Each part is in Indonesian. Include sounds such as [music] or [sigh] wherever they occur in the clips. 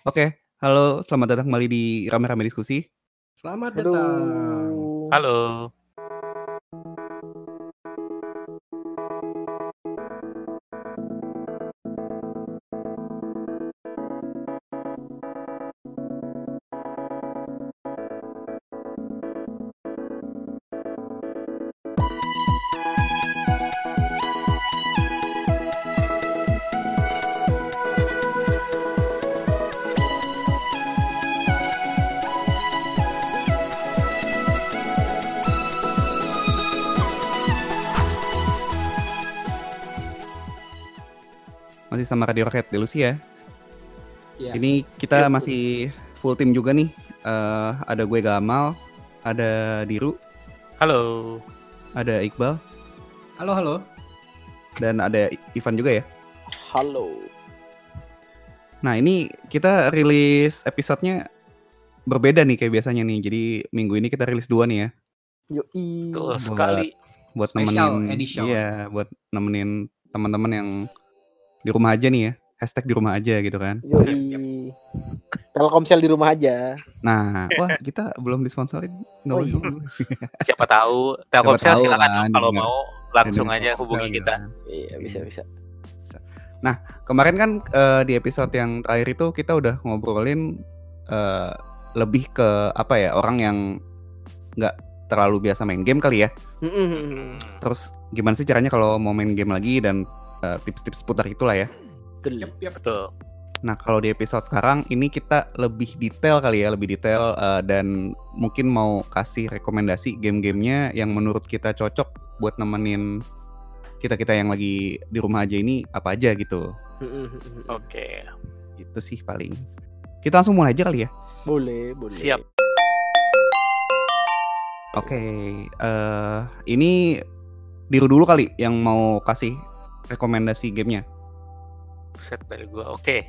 Oke, halo selamat datang kembali di Rame-Rame Diskusi. Selamat datang. Halo. Sama Radio Rakyat Delusi ya. Iya. Ini kita Iya. masih full tim juga nih. Eh, ada gue Gamal, ada Diru, Halo. ada Iqbal, Halo, halo. dan ada Ivan juga ya. Halo. Nah ini kita rilis episodenya berbeda nih kayak biasanya nih. Jadi minggu ini kita rilis dua nih ya. Yoi. Betul Buat- sekali. Buat Special nemenin, edition. iya, buat nemenin teman-teman yang di rumah aja nih ya. Hashtag di rumah aja gitu kan. Yoi. Telkomsel di rumah aja. Nah, wah kita belum disponsorin. No, Oh, iya. [laughs] Siapa tahu Telkomsel tahu silakan kan, kalau denger- mau langsung aja hubungi kita. kan. Iya, bisa bisa. Kemarin kan eh, di episode yang terakhir itu kita udah ngobrolin eh, lebih ke apa ya orang yang nggak terlalu biasa main game kali ya. Terus gimana sih caranya kalau mau main game lagi dan eh, tips-tips putar itulah ya. Betul. Yap, yap. Betul. Nah kalau di episode sekarang ini kita lebih detail kali ya, lebih detail eh, dan mungkin mau kasih rekomendasi game-gamenya yang menurut kita cocok buat nemenin kita-kita yang lagi di rumah aja ini apa aja gitu. Mm-mm. Oke. Itu sih paling. Kita langsung mulai aja kali ya. Boleh, boleh. Siap. Oke, eh ini Diru dulu kali yang mau kasih rekomendasi gamenya. Set dari gua. Oke.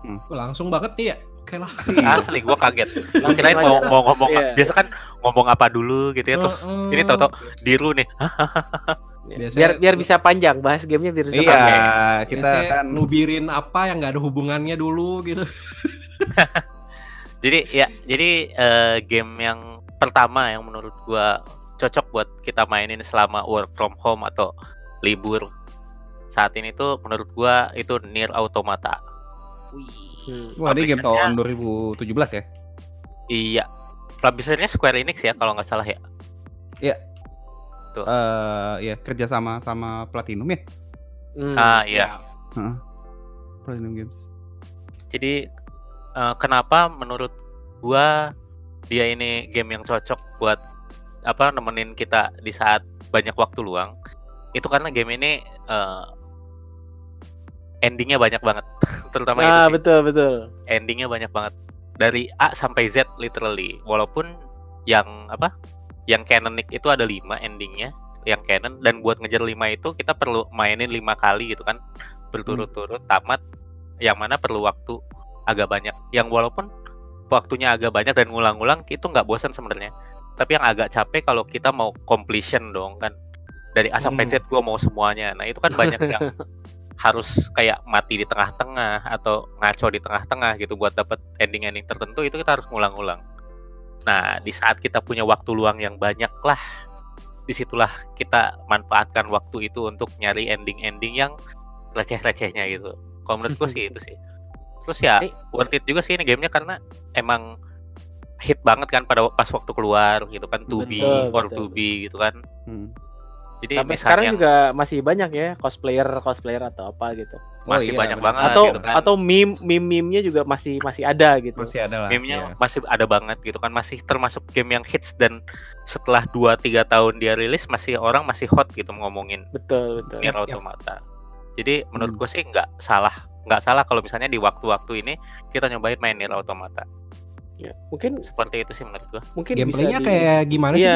Oh, langsung banget nih ya. Oke lah. [laughs] Asli gua kaget. Kirain mau mau ngomong Iya. biasa kan ngomong apa dulu gitu ya terus Heeh. ini tau-tau diru nih. [laughs] Biasanya- Biar biar bisa panjang bahas gamenya biar bisa Iya, panjang. kita Biasanya kan nubirin apa yang nggak ada hubungannya dulu gitu. [laughs] Jadi ya, jadi eh, game yang pertama yang menurut gua cocok buat kita mainin selama work from home atau libur saat ini tuh menurut gua itu Nier Automata. Hmm. Wah, ini game tahun 2017 ya. Iya. Publishernya Square Enix ya kalau nggak salah ya. Eh ya kerja sama sama Platinum ya. Hmm. Ah iya. Heeh. Platinum Games. Jadi eh, kenapa menurut gua dia ini game yang cocok buat apa nemenin kita di saat banyak waktu luang? Itu karena game ini eh, endingnya banyak banget, [laughs] terutama itu Ah, sih. betul, betul. endingnya banyak banget. Dari A sampai Z literally. Walaupun yang apa yang canonic itu ada lima endingnya yang canon dan buat ngejar lima itu kita perlu mainin lima kali gitu kan. Berturut-turut tamat yang mana perlu waktu agak banyak. Yang walaupun waktunya agak banyak dan ngulang-ngulang itu nggak bosan sebenarnya. Tapi yang agak capek kalau kita mau completion dong kan. Dari A sampai Z gua mau semuanya. Nah itu kan banyak yang [laughs] harus kayak mati di tengah-tengah atau ngaco di tengah-tengah gitu buat dapat ending-ending tertentu itu kita harus ngulang-ngulang. Nah di saat kita punya waktu luang yang banyak lah, di situlah kita manfaatkan waktu itu untuk nyari ending-ending yang receh-recehnya gitu. Kalau menurut gue sih [laughs] itu sih. Terus ya worth it juga sih ini gamenya karena emang hit banget kan pada pas waktu keluar gitu kan to be or to be gitu kan. Hmm. Jadi Sampai misalnya sekarang juga masih banyak ya cosplayer cosplayer atau apa gitu. masih iya, banyak benar. banget atau gitu kan. atau meme meme meme-nya juga masih masih ada gitu. Masih ada lah. Game-nya iya. masih ada banget gitu kan masih termasuk game yang hits dan setelah 2-3 tahun dia rilis masih orang masih hot gitu ngomongin Betul, betul. Nier yap. Automata. Jadi menurut Hmm. gue sih nggak salah nggak salah kalau misalnya di waktu-waktu ini kita nyobain main Nier Automata. Ya, Mungkin Seperti itu sih menurut gue. mungkin bisa Gameplaynya di, kayak gimana sih?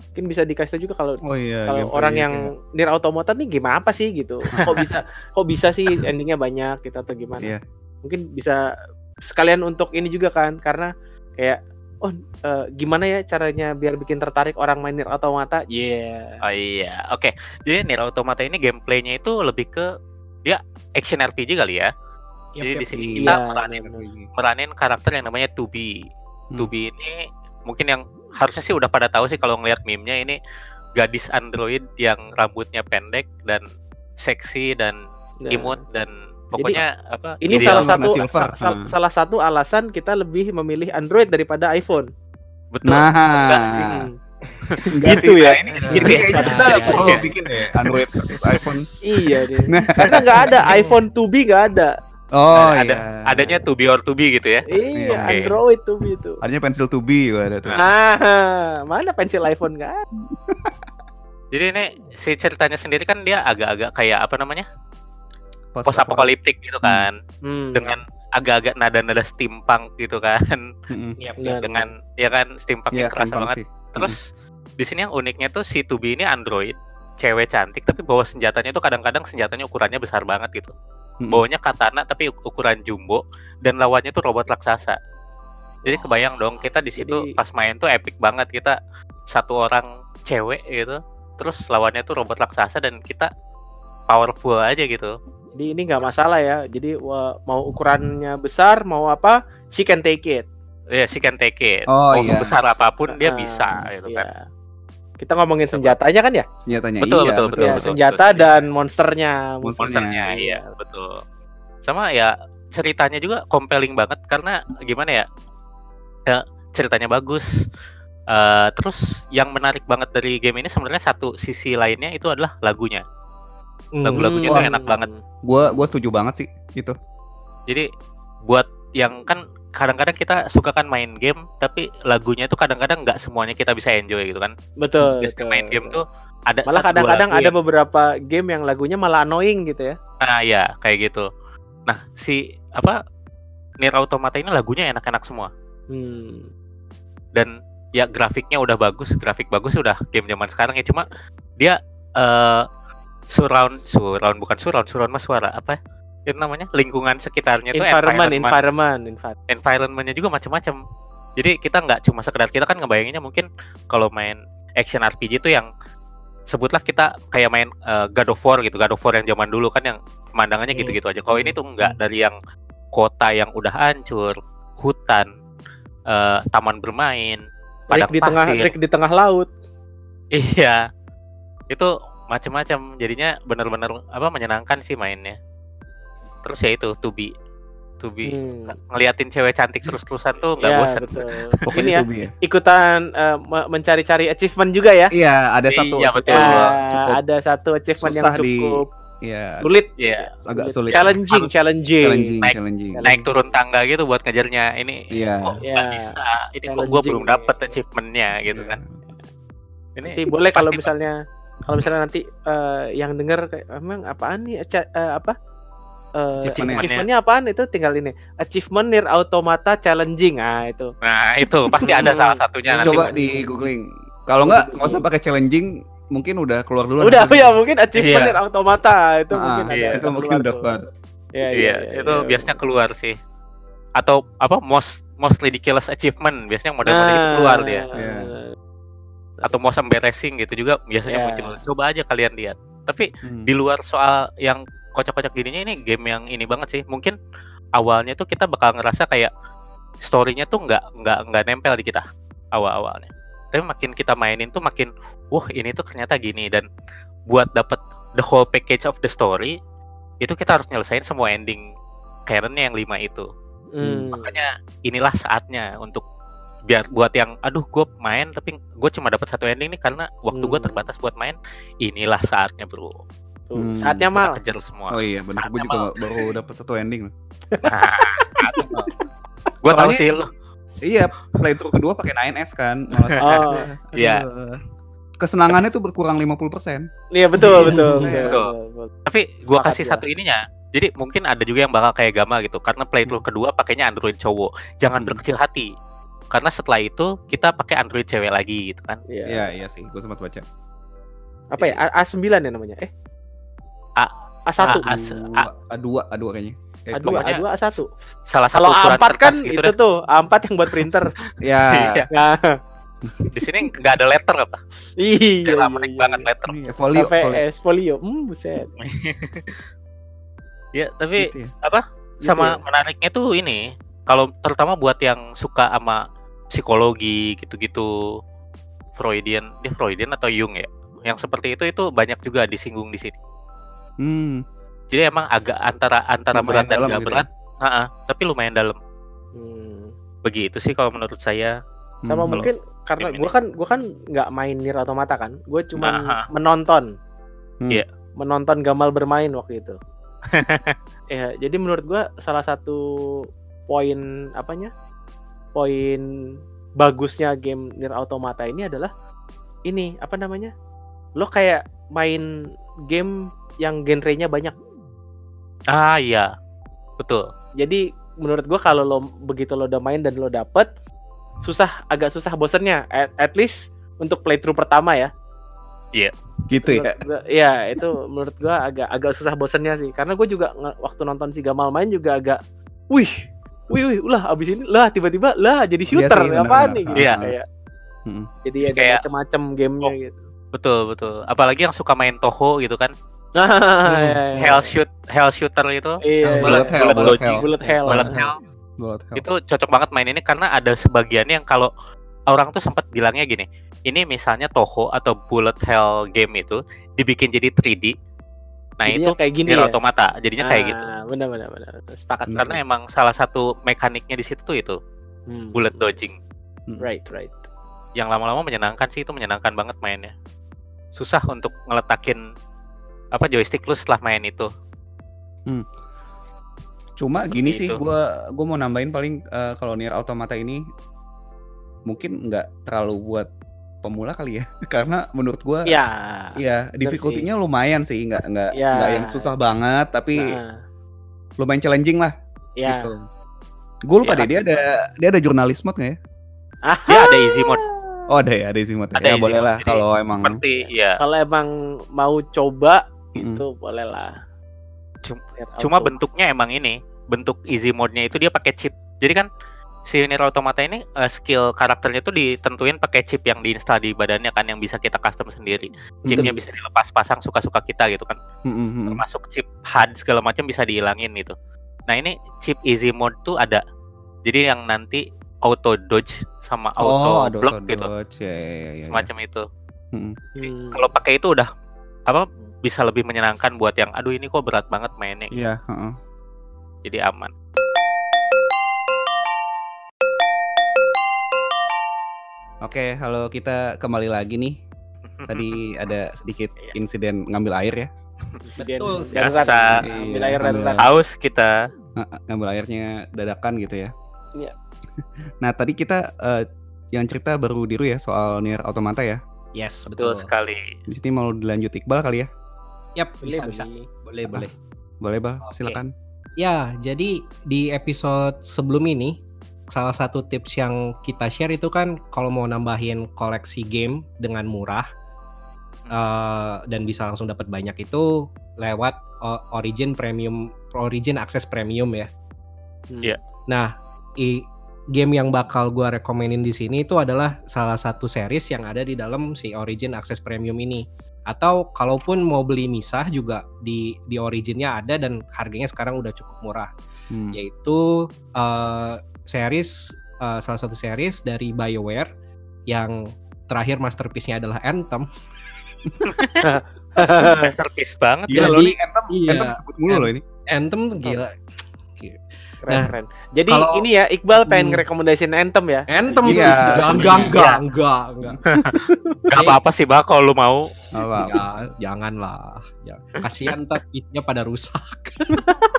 Iya. Mungkin bisa dikasih tahu juga kalau Oh iya. kalau gameplay orang yang kayak- Nier Automata nih game apa sih gitu kok bisa [laughs] kok bisa sih endingnya banyak gitu atau gimana Iya. mungkin bisa sekalian untuk ini juga kan karena kayak oh eh, gimana ya caranya biar bikin tertarik orang main Nier Automata yeah Oh iya, oke. Jadi Nier Automata ini gameplaynya itu lebih ke dia action RPG kali ya. Yap, Jadi yap. di sini Iya, kita meranin meranin karakter yang namanya Tubi. Hmm. Tubi ini mungkin yang harusnya sih udah pada tahu sih kalau ngelihat meme-nya ini gadis android yang rambutnya pendek dan seksi dan Nah, imut dan pokoknya apa Ini ideal. salah satu sa- sa- Hmm. salah satu alasan kita lebih memilih Android daripada iPhone. betul. Nah, Enggak sih. Hmm. Enggak Gitu sih, ya. nah, ini, Gitu ini ya. kayaknya kita Iya, perlu iya. bikin ya Android iPhone. Iya deh. [laughs] Nah. Karena nggak ada iPhone to be nggak ada. Oh Ada- iya. Adanya to be or to be gitu ya. Iya, Oke. Android to be itu. Adanya pensil to be ada tuh. Ah, mana pensil iPhone ada? [laughs] Jadi ini si ceritanya sendiri kan dia agak-agak kayak apa namanya? Post apokaliptik gitu kan. Hmm. Dengan agak-agak nada-nada steampunk gitu kan. Yap, Benar. yap. Dengan ya kan steampunk Iya, yang kerasa gampang banget. sih. Terus di sini yang uniknya tuh si Tubi ini android, cewek cantik tapi bawa senjatanya tuh kadang-kadang senjatanya ukurannya besar banget gitu. Mm-mm. Bawanya katana tapi uk- ukuran jumbo dan lawannya tuh robot raksasa. Jadi kebayang dong kita di situ Jadi- pas main tuh epic banget kita satu orang cewek gitu, terus lawannya tuh robot raksasa dan kita powerful aja gitu. Jadi ini nggak masalah ya. Jadi wah, mau ukurannya besar, mau apa, she can take it. Ya she can take it. Oh, Mau iya. sebesar apa pun dia Ah, bisa gitu kan. Iya. Kita ngomongin senjatanya kan ya? Senjatanya Betul, iya, betul, betul. ya, betul. senjata dan monsternya. Monster. monsternya iya betul sama ya ceritanya juga compelling banget karena gimana ya ya ceritanya bagus Eh, terus yang menarik banget dari game ini sebenarnya satu sisi lainnya itu adalah lagunya lagu-lagunya tuh Hmm. enak banget. Gua gua setuju banget sih itu. jadi buat yang kan kadang-kadang kita suka kan main game tapi lagunya itu kadang-kadang nggak semuanya kita bisa enjoy gitu kan Betul. biasanya betul, main game betul. tuh ada malah kadang-kadang ada beberapa game yang lagunya malah annoying gitu ya. Nah, ya kayak gitu. Nah, si apa Nier Automata ini lagunya enak-enak semua Hmm. dan ya grafiknya udah bagus, grafik bagus udah game zaman sekarang ya cuma dia eh surround surround bukan surround, surround mas suara apa ya? Itu namanya lingkungan sekitarnya tuh Environment, environment, environment, environment. environmentnya juga macam-macam. Jadi kita nggak cuma sekedar kita kan ngebayanginnya mungkin kalau main action RPG itu yang sebutlah kita kayak main eh, God of War gitu, God of War yang zaman dulu kan yang pemandangannya Hmm. gitu-gitu aja. Kalau ini tuh nggak dari yang kota yang udah hancur, hutan, eh, taman bermain, padang di tengah pasir. Rick di tengah laut. Iya, itu macam-macam. Jadinya benar-benar apa menyenangkan sih mainnya. Terus ya itu to be, to be Hmm. ngeliatin cewek cantik terus-terusan tuh nggak Ya, bosan. betul. [laughs] Pokoknya Ini ya to be ya. ikutan eh, me- mencari-cari achievement juga ya. Iya, ada satu Iya, cukup- betul. Ya, cukup ada satu achievement yang susah di- cukup Iya, sulit, Iya, agak Sulit. challenging, Harus- challenging. challenging, Naik- challenging. naik turun tangga gitu buat ngejarnya. Ini Iya. kok nggak Iya. bisa? Ini kok gue belum dapet achievementnya gitu Iya. kan? Ini Nanti boleh kalau misalnya kalau misalnya nanti eh, yang denger kayak emang apaan nih eh, apa Eh, Achievementnya. achievementnya apaan itu tinggal ini achievement near automata challenging ah itu Nah itu pasti ada Hmm. salah satunya nanti. Coba di googling. Kalau nggak nggak usah pakai challenging, mungkin udah keluar dulu. udah ya mungkin achievement Iya. near automata itu Ah, mungkin iya, ada itu mungkin udah keluar. Iya, Iya, itu biasanya keluar sih. Atau apa most most ridiculous achievement biasanya model-model Nah, itu keluar dia. Iya. Atau most embarrassing gitu juga biasanya Iya. muncul. Coba aja kalian lihat. Tapi Hmm. di luar soal yang kocak-kocak gininya ini game yang ini banget sih. Mungkin awalnya tuh kita bakal ngerasa kayak story-nya tuh nggak nggak nggak nempel di kita awal-awalnya. Tapi makin kita mainin tuh makin wah ini tuh ternyata gini dan buat dapet the whole package of the story itu kita harus nyelesain semua ending Karen-nya yang lima itu. Hmm. Makanya inilah saatnya untuk biar buat yang aduh gue main tapi gue cuma dapat satu ending nih karena waktu gue Hmm. terbatas buat main inilah saatnya bro Tuh, Hmm. saatnya mal kejar semua Oh iya, benar. Gue juga mau. baru dapat satu ending. loh. [laughs] gue tahu sih lo Iya, playthrough kedua pakai 9S kan. Malah [laughs] oh Iya. Kesenangannya tuh berkurang 50%. iya betul betul, Iya. betul, Betul. betul. tapi gue Sepakat kasih gua. satu ininya jadi mungkin ada juga yang bakal kayak Gama gitu karena playthrough kedua pakainya Android cowok jangan Hmm. berkecil hati karena setelah itu kita pakai Android cewek lagi gitu kan Iya. Iya, iya sih. Gue sempat baca. apa ya A- A9 ya namanya eh A- A1 A- As- A- A2, A2 kayaknya. Eh, A2 pokoknya- A2 A1 salah satu kalau ukuran A4 kan gitu itu deh. tuh A4 yang buat printer. [laughs] Ya, nah. [laughs] Di sini nggak ada letter apa iya. Iya, menarik iya, banget letter. Iya, folio, folio. KVS folio. Hmm buset. Ya tapi Gitu ya. sama ya? menariknya tuh ini kalau terutama buat yang suka sama psikologi gitu-gitu Freudian dia Freudian atau Jung ya? Yang seperti itu itu banyak juga disinggung di sini Hmm. jadi emang agak antara antara Lumayan berat dan gak gitu ya? berat Ha-ha, tapi lumayan dalam Hmm. begitu sih kalau menurut saya Sama Hmm. mungkin karena gue kan gue kan nggak main Nier Automata kan, gue cuma Nah, menonton, Hmm. Iya. menonton Gamal bermain waktu itu. [laughs] ya, jadi menurut gue salah satu poin apanya, poin bagusnya game Nier Automata ini adalah ini apa namanya, lo kayak main game yang genrenya banyak. ah iya betul Jadi menurut gua kalau lo begitu lo udah main dan lo dapet susah agak susah bosennya at, at least untuk playthrough pertama ya. Gitu ya. Gua- Iya itu menurut gua agak agak susah bosennya sih karena gue juga waktu nonton si Gamal main juga agak, wih, wih, wih, lah abis ini lah tiba-tiba lah jadi shooter sih, benar-benar. apaan nih gitu Iya. kayak. Mm-mm. Jadi ada Kayak- macam-macam gamenya gitu. Betul betul apalagi yang suka main Toho gitu kan Nah, [laughs] iya, iya. hell shoot hell shooter itu Iya, Bullet iya. hell, bullet hell. Bullet hell. Bullet hell Bullet hell. itu cocok banget main ini karena ada sebagiannya yang kalau orang tuh sempat bilangnya gini ini misalnya Toho atau Bullet Hell game itu dibikin jadi 3D nah Jadinya itu kayak gini ya. Automata jadinya kayak gitu Ah, Benar benar benar. Sepakat. Karena emang salah satu mekaniknya di situ tuh itu Hmm. bullet dodging Right, right. yang lama-lama menyenangkan sih itu menyenangkan banget mainnya susah untuk ngeletakin apa joystick lu setelah main itu Cuma gini Seperti sih, itu. gua gua mau nambahin paling eh, kalau Nier Automata ini mungkin nggak terlalu buat pemula kali ya, [laughs] karena menurut gua Ya. Iya, difficulty-nya lumayan sih, nggak nggak Ya. nggak yang susah banget, tapi Nah, lumayan challenging lah. ya. Gitu. Gue lupa Siap. deh dia ada dia ada jurnalis mode nggak ya? dia ada easy mode Oh ada ya, ada isi mode. Ada Ya boleh lah kalau emang. seperti ya Kalau emang mau coba itu boleh lah. Cuma Auto. bentuknya emang ini bentuk easy mode-nya itu dia pakai chip jadi kan si Nier Automata ini eh, skill karakternya tuh ditentuin pakai chip yang diinstal di badannya kan yang bisa kita custom sendiri chipnya bisa dilepas pasang suka-suka kita gitu kan mm-mm. termasuk chip HUD segala macam bisa dihilangin gitu nah ini chip easy mode tuh ada jadi yang nanti auto dodge sama Oh, auto ada block auto gitu dodge, ya, ya, ya, ya. semacam itu. Hmm. kalau pakai itu udah apa bisa lebih menyenangkan buat yang aduh ini kok berat banget mainnya gitu. Iya, heeh. jadi aman Oke, halo kita kembali lagi nih. [laughs] Tadi ada sedikit Iya. insiden ngambil air ya. Insiden Betul, darurat. biasa. Ambil Iya, air darurat. haus kita Nga- ngambil airnya dadakan gitu ya. Iya. nah tadi kita eh, yang cerita baru diru ya soal Nier Automata ya. Yes, betul betul. sekali Di sini mau dilanjut Iqbal kali ya. Yap, Boleh, bisa, bisa. boleh. Boleh, Apa? boleh. Boleh bal, Oke. silakan. Ya, jadi di episode sebelum ini salah satu tips yang kita share itu kan kalau mau nambahin koleksi game dengan murah eh, dan bisa langsung dapat banyak itu lewat Origin Premium Origin Access Premium ya. Hmm. Iya. Nah, i, game yang bakal gua rekomenin di sini itu adalah salah satu series yang ada di dalam si Origin Access Premium ini. Atau kalaupun mau beli misah juga di di Originnya ada dan harganya sekarang udah cukup murah Hmm. yaitu uh, series uh, salah satu series dari BioWare yang terakhir masterpiece-nya adalah Anthem. [laughs] masterpiece banget Gila Jadi- loh nih Anthem, iya. Anthem sebut mulu loh ini. Anthem gila. Keren, Nah, keren. Jadi kalau- ini ya Iqbal pengen Hmm. ngerekomendasiin Anthem ya. Anthem Iya. sih. enggak enggak enggak enggak enggak. Gak apa-apa sih bak kalau lu mau Apa? Ya, janganlah. Ya, kasihan kitnya pada rusak. [laughs]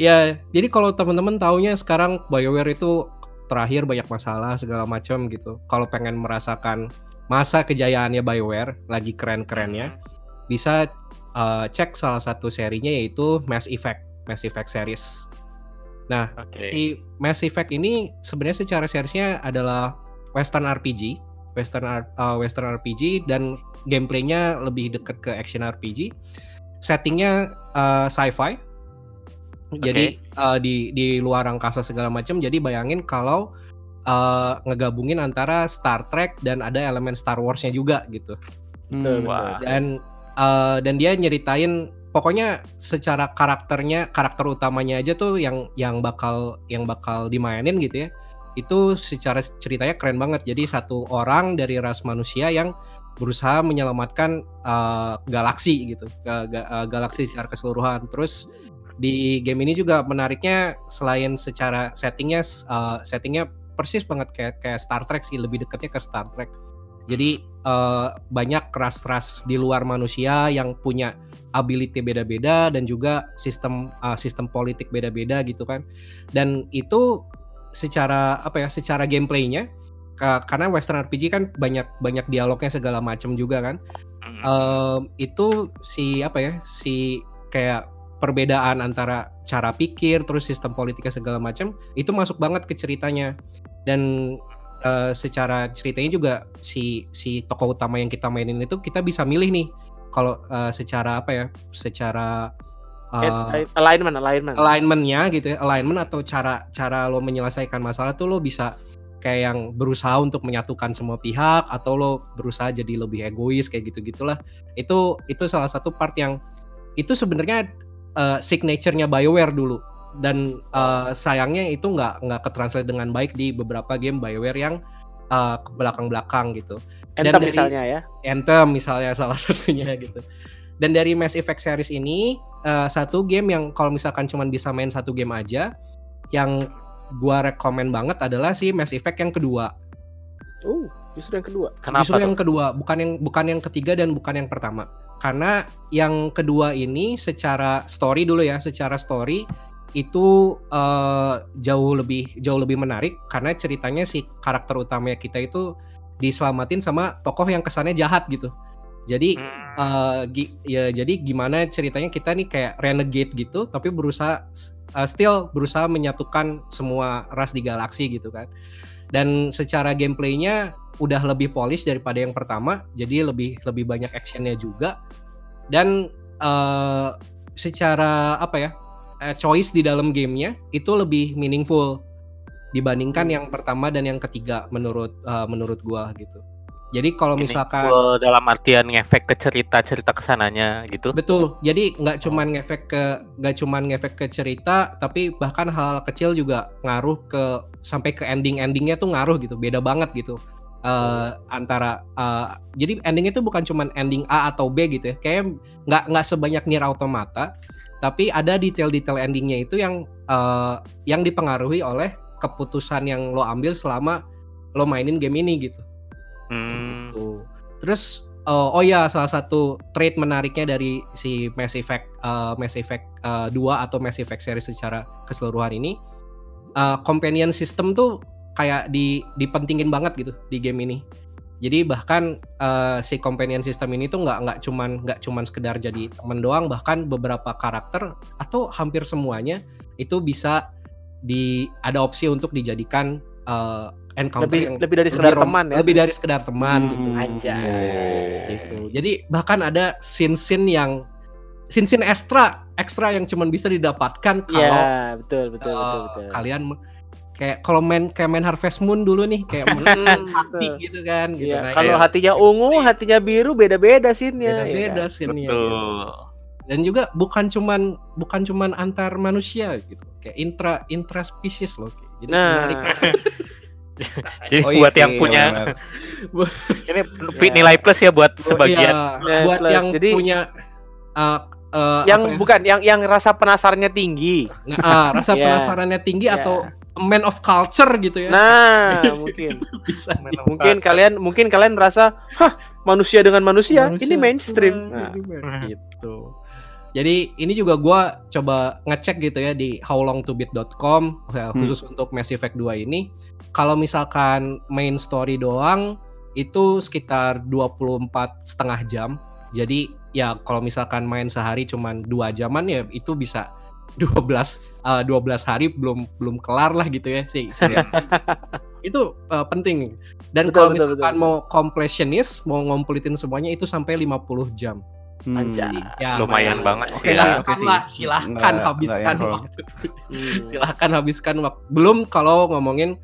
ya, jadi kalau teman-teman taunya sekarang BioWare itu terakhir banyak masalah segala macam gitu. Kalau pengen merasakan masa kejayaannya BioWare lagi keren-kerennya, bisa uh, cek salah satu serinya yaitu Mass Effect, Mass Effect series. Nah, oke si Mass Effect ini sebenarnya secara seriesnya adalah Western RPG, Western R- uh, Western RPG dan gameplaynya lebih dekat ke action RPG. Settingnya uh, sci-fi. Jadi uh, di di luar angkasa segala macam. Jadi bayangin kalau uh, ngegabungin antara Star Trek dan ada elemen Star Wars-nya juga gitu Hmm. Betul. dan uh, dan dia nyeritain pokoknya secara karakternya karakter utamanya aja tuh yang yang bakal yang bakal dimainin gitu ya. Itu secara ceritanya keren banget. Jadi satu orang dari ras manusia yang berusaha menyelamatkan uh, galaksi gitu. Ga, ga, uh, galaksi secara keseluruhan. Terus di game ini juga menariknya selain secara settingnya uh, settingnya persis banget kayak kayak Star Trek sih. Lebih dekatnya ke Star Trek jadi uh, banyak ras-ras di luar manusia yang punya ability beda-beda dan juga sistem uh, sistem politik beda-beda gitu kan. Dan itu secara apa ya? Secara gameplaynya karena Western RPG kan banyak banyak dialognya segala macam juga kan. Uh, itu si apa ya? Si kayak perbedaan antara cara pikir terus sistem politiknya segala macam itu masuk banget ke ceritanya dan uh, secara ceritanya juga si si tokoh utama yang kita mainin itu kita bisa milih nih. Kalau uh, secara apa ya secara uh, alignment alignment. alignmentnya gitu ya alignment atau cara cara lo menyelesaikan masalah tuh lo bisa kayak yang berusaha untuk menyatukan semua pihak atau lo berusaha jadi lebih egois kayak gitu gitulah itu itu salah satu part yang itu sebenarnya uh, signaturenya Bioware dulu dan uh, sayangnya itu nggak nggak ketranslate dengan baik di beberapa game Bioware yang uh, belakang-belakang gitu. Anthem dan dari, misalnya ya. Anthem misalnya [laughs] salah satunya gitu. Dan dari Mass Effect series ini uh, satu game yang kalau misalkan cuma bisa main satu game aja, yang gua rekomend banget adalah si Mass Effect yang kedua. Uh, justru yang kedua. Kenapa justru tuh? yang kedua, bukan yang bukan yang ketiga dan bukan yang pertama. Karena yang kedua ini secara story dulu ya, secara story itu uh, jauh lebih jauh lebih menarik karena ceritanya si karakter utamanya kita itu diselamatin sama tokoh yang kesannya jahat gitu. Jadi uh, ya jadi gimana ceritanya kita nih kayak renegade gitu tapi berusaha uh, still berusaha menyatukan semua ras di galaksi gitu kan. Dan secara gameplaynya udah lebih polish daripada yang pertama, jadi lebih lebih banyak actionnya juga. Dan uh, secara apa ya? Uh, choice di dalam gamenya itu lebih meaningful dibandingkan hmm. yang pertama dan yang ketiga menurut uh, menurut gua gitu. Jadi kalau misalkan dalam artian ngefek ke cerita cerita ke sananya gitu. Betul. Jadi nggak cuman ngefek ke nggak cuman ngefek ke cerita, tapi bahkan hal, -hal kecil juga ngaruh ke sampai ke ending endingnya tuh ngaruh gitu. Beda banget gitu. Uh, antara uh, jadi endingnya itu bukan cuman ending A atau B gitu ya. Kayak nggak nggak sebanyak Nier Automata tapi ada detail-detail endingnya itu yang uh, yang dipengaruhi oleh keputusan yang lo ambil selama lo mainin game ini gitu. Hmm. Gitu. Terus uh, oh ya salah satu trait menariknya dari si Mass Effect uh, Mass Effect uh, 2 atau Mass Effect series secara keseluruhan ini uh, companion system tuh kayak di dipentingin banget gitu di game ini. Jadi bahkan uh, si companion system ini tuh nggak nggak cuman nggak cuman sekedar jadi temen doang, bahkan beberapa karakter atau hampir semuanya itu bisa di ada opsi untuk dijadikan uh, encounter lebih, yang lebih dari sekedar lebih teman ya. Lebih dari sekedar teman hmm, gitu. Aja. Gitu. Jadi bahkan ada scene-scene yang scene-scene ekstra ekstra yang cuman bisa didapatkan kalau ya, betul betul, uh, betul betul. kalian kayak kalau main kayak main Harvest Moon dulu nih kayak [laughs] hati gitu kan gitu ya, kalau hatinya ungu hatinya biru beda-beda scene-nya beda-beda ya. scene-nya gitu. dan juga bukan cuman bukan cuman antar manusia gitu kayak intra intra spesies loh jadi nah. menarik [laughs] jadi oh, buat iya, yang punya [laughs] ini ya. nilai plus ya buat oh, sebagian iya, buat plus. yang jadi, punya uh, uh, yang ya? bukan yang yang rasa penasarannya tinggi nah, uh, rasa yeah. penasarannya tinggi yeah. atau man of culture gitu ya. Nah, mungkin [laughs] bisa. Mungkin kalian mungkin kalian merasa, "Hah, manusia dengan manusia, manusia ini mainstream." Nah. Gitu. Jadi ini juga gue coba ngecek gitu ya di howlongtobeat.com ya, hmm. khusus untuk Mass Effect 2 ini. Kalau misalkan main story doang itu sekitar 24 setengah jam. Jadi ya kalau misalkan main sehari cuman dua jaman ya itu bisa 12 uh, 12 hari belum belum kelar lah gitu ya sih. [laughs] itu uh, penting. Dan kalau misalkan betul. mau completionist, mau ngomplitin semuanya itu sampai 50 jam. Hmm, ya, lumayan banget sih. Oke ya. okay lah, silahkan enggak, habiskan enggak ya, waktu. hmm. silahkan habiskan waktu. Belum kalau ngomongin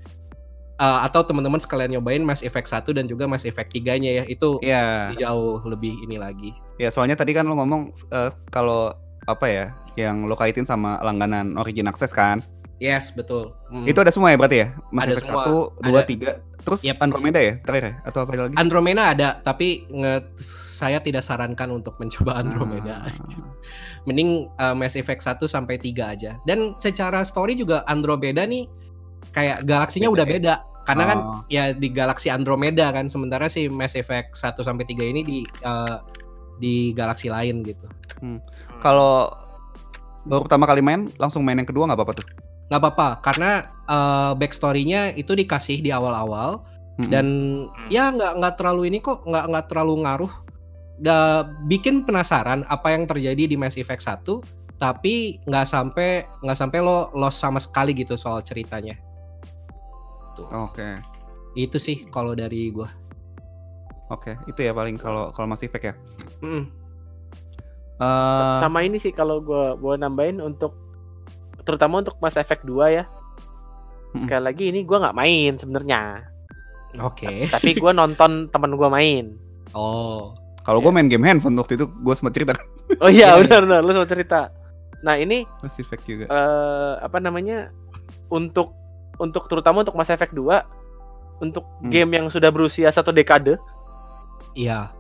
uh, atau teman-teman sekalian nyobain Mass Effect 1 dan juga Mass Effect 3-nya ya. Itu Iya. jauh lebih ini lagi. Ya soalnya tadi kan lo ngomong eh, kalau apa ya yang lo kaitin sama langganan Origin Access kan. Yes, betul. Hmm. Itu ada semua ya berarti ya? Mass Ada Effect semua. 1, 2, Ada. 3, terus Yep. Andromeda ya terakhir ya? Atau apa lagi? Andromeda ada, tapi nge- saya tidak sarankan untuk mencoba Andromeda. Ah. [laughs] Mending uh, Mass Effect 1 sampai 3 aja. Dan secara story juga Andromeda nih kayak galaksinya Beda udah ya? beda. Karena kan Oh. ya di galaksi Andromeda kan sementara si Mass Effect 1 sampai 3 ini di uh, di galaksi lain gitu. Kalau baru pertama kali main langsung main yang kedua nggak apa-apa tuh? nggak apa-apa karena uh, backstory-nya itu dikasih di awal-awal Mm-mm. dan Hmm. ya nggak nggak terlalu ini kok nggak nggak terlalu ngaruh Nggak bikin penasaran apa yang terjadi di Mass Effect 1 tapi nggak sampai nggak sampai lo lost sama sekali gitu soal ceritanya Oke. itu sih kalau dari gua Oke, itu ya paling kalau kalau Mass Effect ya. Mm. Eh, sama ini sih kalau gua gua nambahin untuk terutama untuk Mass Effect 2 ya. Sekali lagi ini gua nggak main sebenarnya. oke [laughs] Tapi gua nonton temen gua main. oh kalau gue main game handphone waktu itu gue sempat cerita kan [laughs] Oh iya, Iya, iya. benar benar lu sempat cerita. Nah, ini Mass Effect juga. eh apa namanya? Untuk untuk terutama untuk Mass Effect 2 untuk Hmm. game yang sudah berusia satu dekade iya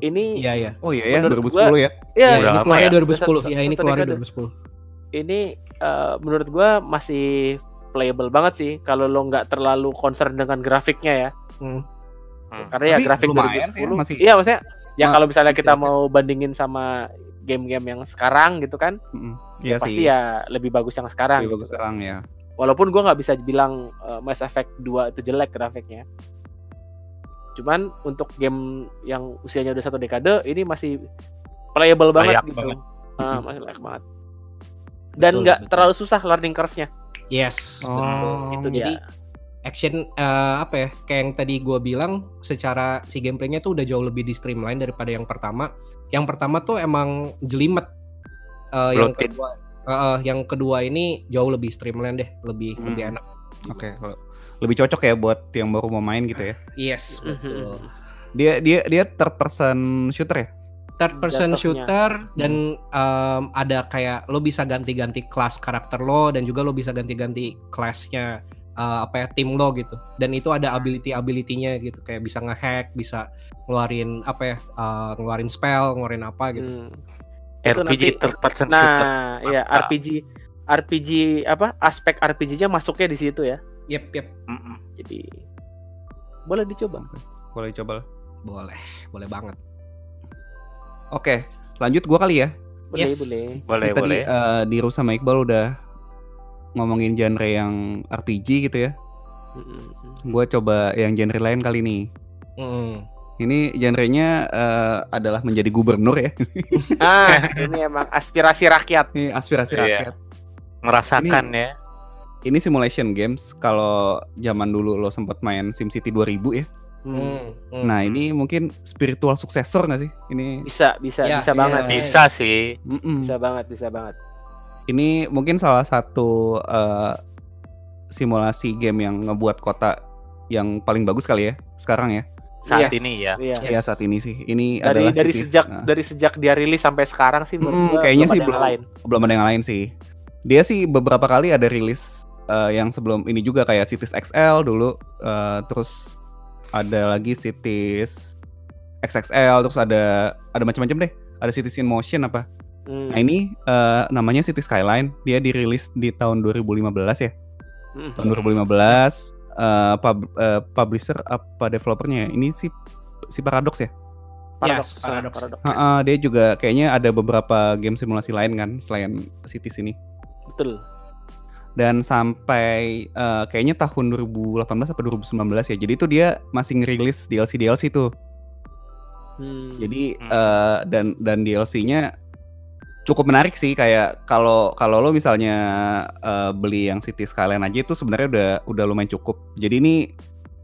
ini iya iya Oh iya ya, menurut 2010 ya. ya Ya, ini lama keluarnya ya? 2010 Satu- ya ini satu keluarnya dekade. 2010 ini eh, menurut gua masih playable banget sih kalau lo nggak terlalu concern dengan grafiknya ya. Hmm. Hmm. Karena ya Tapi grafik lumayan 2010 sih, masih- Iya, maksudnya ya Ma- kalau misalnya kita mau bandingin sama game-game yang sekarang gitu kan, Mm-mm. Iya pasti sih. ya lebih bagus yang sekarang. Lebih bagus gitu. sekarang ya. Walaupun gua nggak bisa bilang eh, Mass Effect 2 itu jelek grafiknya. Cuman untuk game yang usianya udah satu dekade ini masih playable banget Layak gitu. banget. Ah, masih layak banget. Dan nggak terlalu susah learning curve-nya. yes Oh, betul Itu jadi dia. action eh, apa ya kayak yang tadi gua bilang secara si gameplaynya tuh udah jauh lebih di streamline daripada yang pertama yang pertama tuh emang jelimet Eh, yang kedua eh, eh, yang kedua ini jauh lebih streamline deh lebih Hmm. lebih enak Oke, kalau lebih cocok ya buat yang baru mau main gitu ya. yes betul Dia dia dia third person shooter ya? third person Jatuhnya. shooter dan em, ada kayak lo bisa ganti-ganti kelas karakter lo dan juga lo bisa ganti-ganti kelasnya eh, apa ya tim lo gitu dan itu ada ability abilitynya gitu kayak bisa ngehack bisa ngeluarin apa ya eh, ngeluarin spell ngeluarin apa gitu Hmm. RPG nanti- third person shooter. Nah, iya Mantap. RPG RPG apa aspek RPG-nya masuknya di situ ya. Yep yep Mm-mm. Jadi boleh dicoba. Boleh coba. boleh boleh banget Oke, lanjut gua kali ya. Boleh, Yes. boleh. Boleh, Ini tadi boleh. eh, di Rusa sama Iqbal udah ngomongin genre yang RPG gitu ya. Mm-mm. Gua coba yang genre lain kali nih. Mm. Ini genrenya eh, adalah menjadi gubernur ya. Ah, ini emang aspirasi rakyat. Ini aspirasi Iya. rakyat. Merasakan ya. Ini simulation games. Kalau zaman dulu lo sempat main SimCity 2000 ya. Hmm. Mm. Mm. Nah, ini mungkin spiritual suksesor nggak sih? Ini Bisa, bisa, Ya, bisa iya. banget. Bisa sih. Mm-mm. Bisa banget, bisa banget. ini mungkin salah satu eh, simulasi game yang ngebuat kota yang paling bagus kali ya sekarang ya. Saat Yes, ini ya. Iya. Ya saat ini sih. Ini Dari adalah dari cities- sejak nah, dari sejak dia rilis sampai sekarang sih Mm, gua kayaknya belum sih ada yang belum. lain. belum ada yang lain sih. Dia sih beberapa kali ada rilis eh, yang sebelum ini juga kayak Cities XL dulu eh, terus ada lagi Cities XXL terus ada ada macam-macam deh. Ada Cities in Motion apa. Hmm. Nah, ini eh, namanya Cities Skyline. Dia dirilis di tahun 2015 ya. Hmm. tahun 2015 eh, pub- eh, publisher apa developernya ya? ini sih si Paradox ya Paradox, Yes, Paradox. paradox. Ha-ha, dia juga kayaknya ada beberapa game simulasi lain kan selain Cities ini Betul. Dan sampai eh, kayaknya tahun 2018 atau 2019 ya jadi itu dia masih ngerilis DLC DLC tuh Hmm. jadi eh, dan dan DLC-nya cukup menarik sih kayak kalau kalau lo misalnya eh, beli yang City Skyline aja itu sebenarnya udah udah lumayan cukup. Jadi ini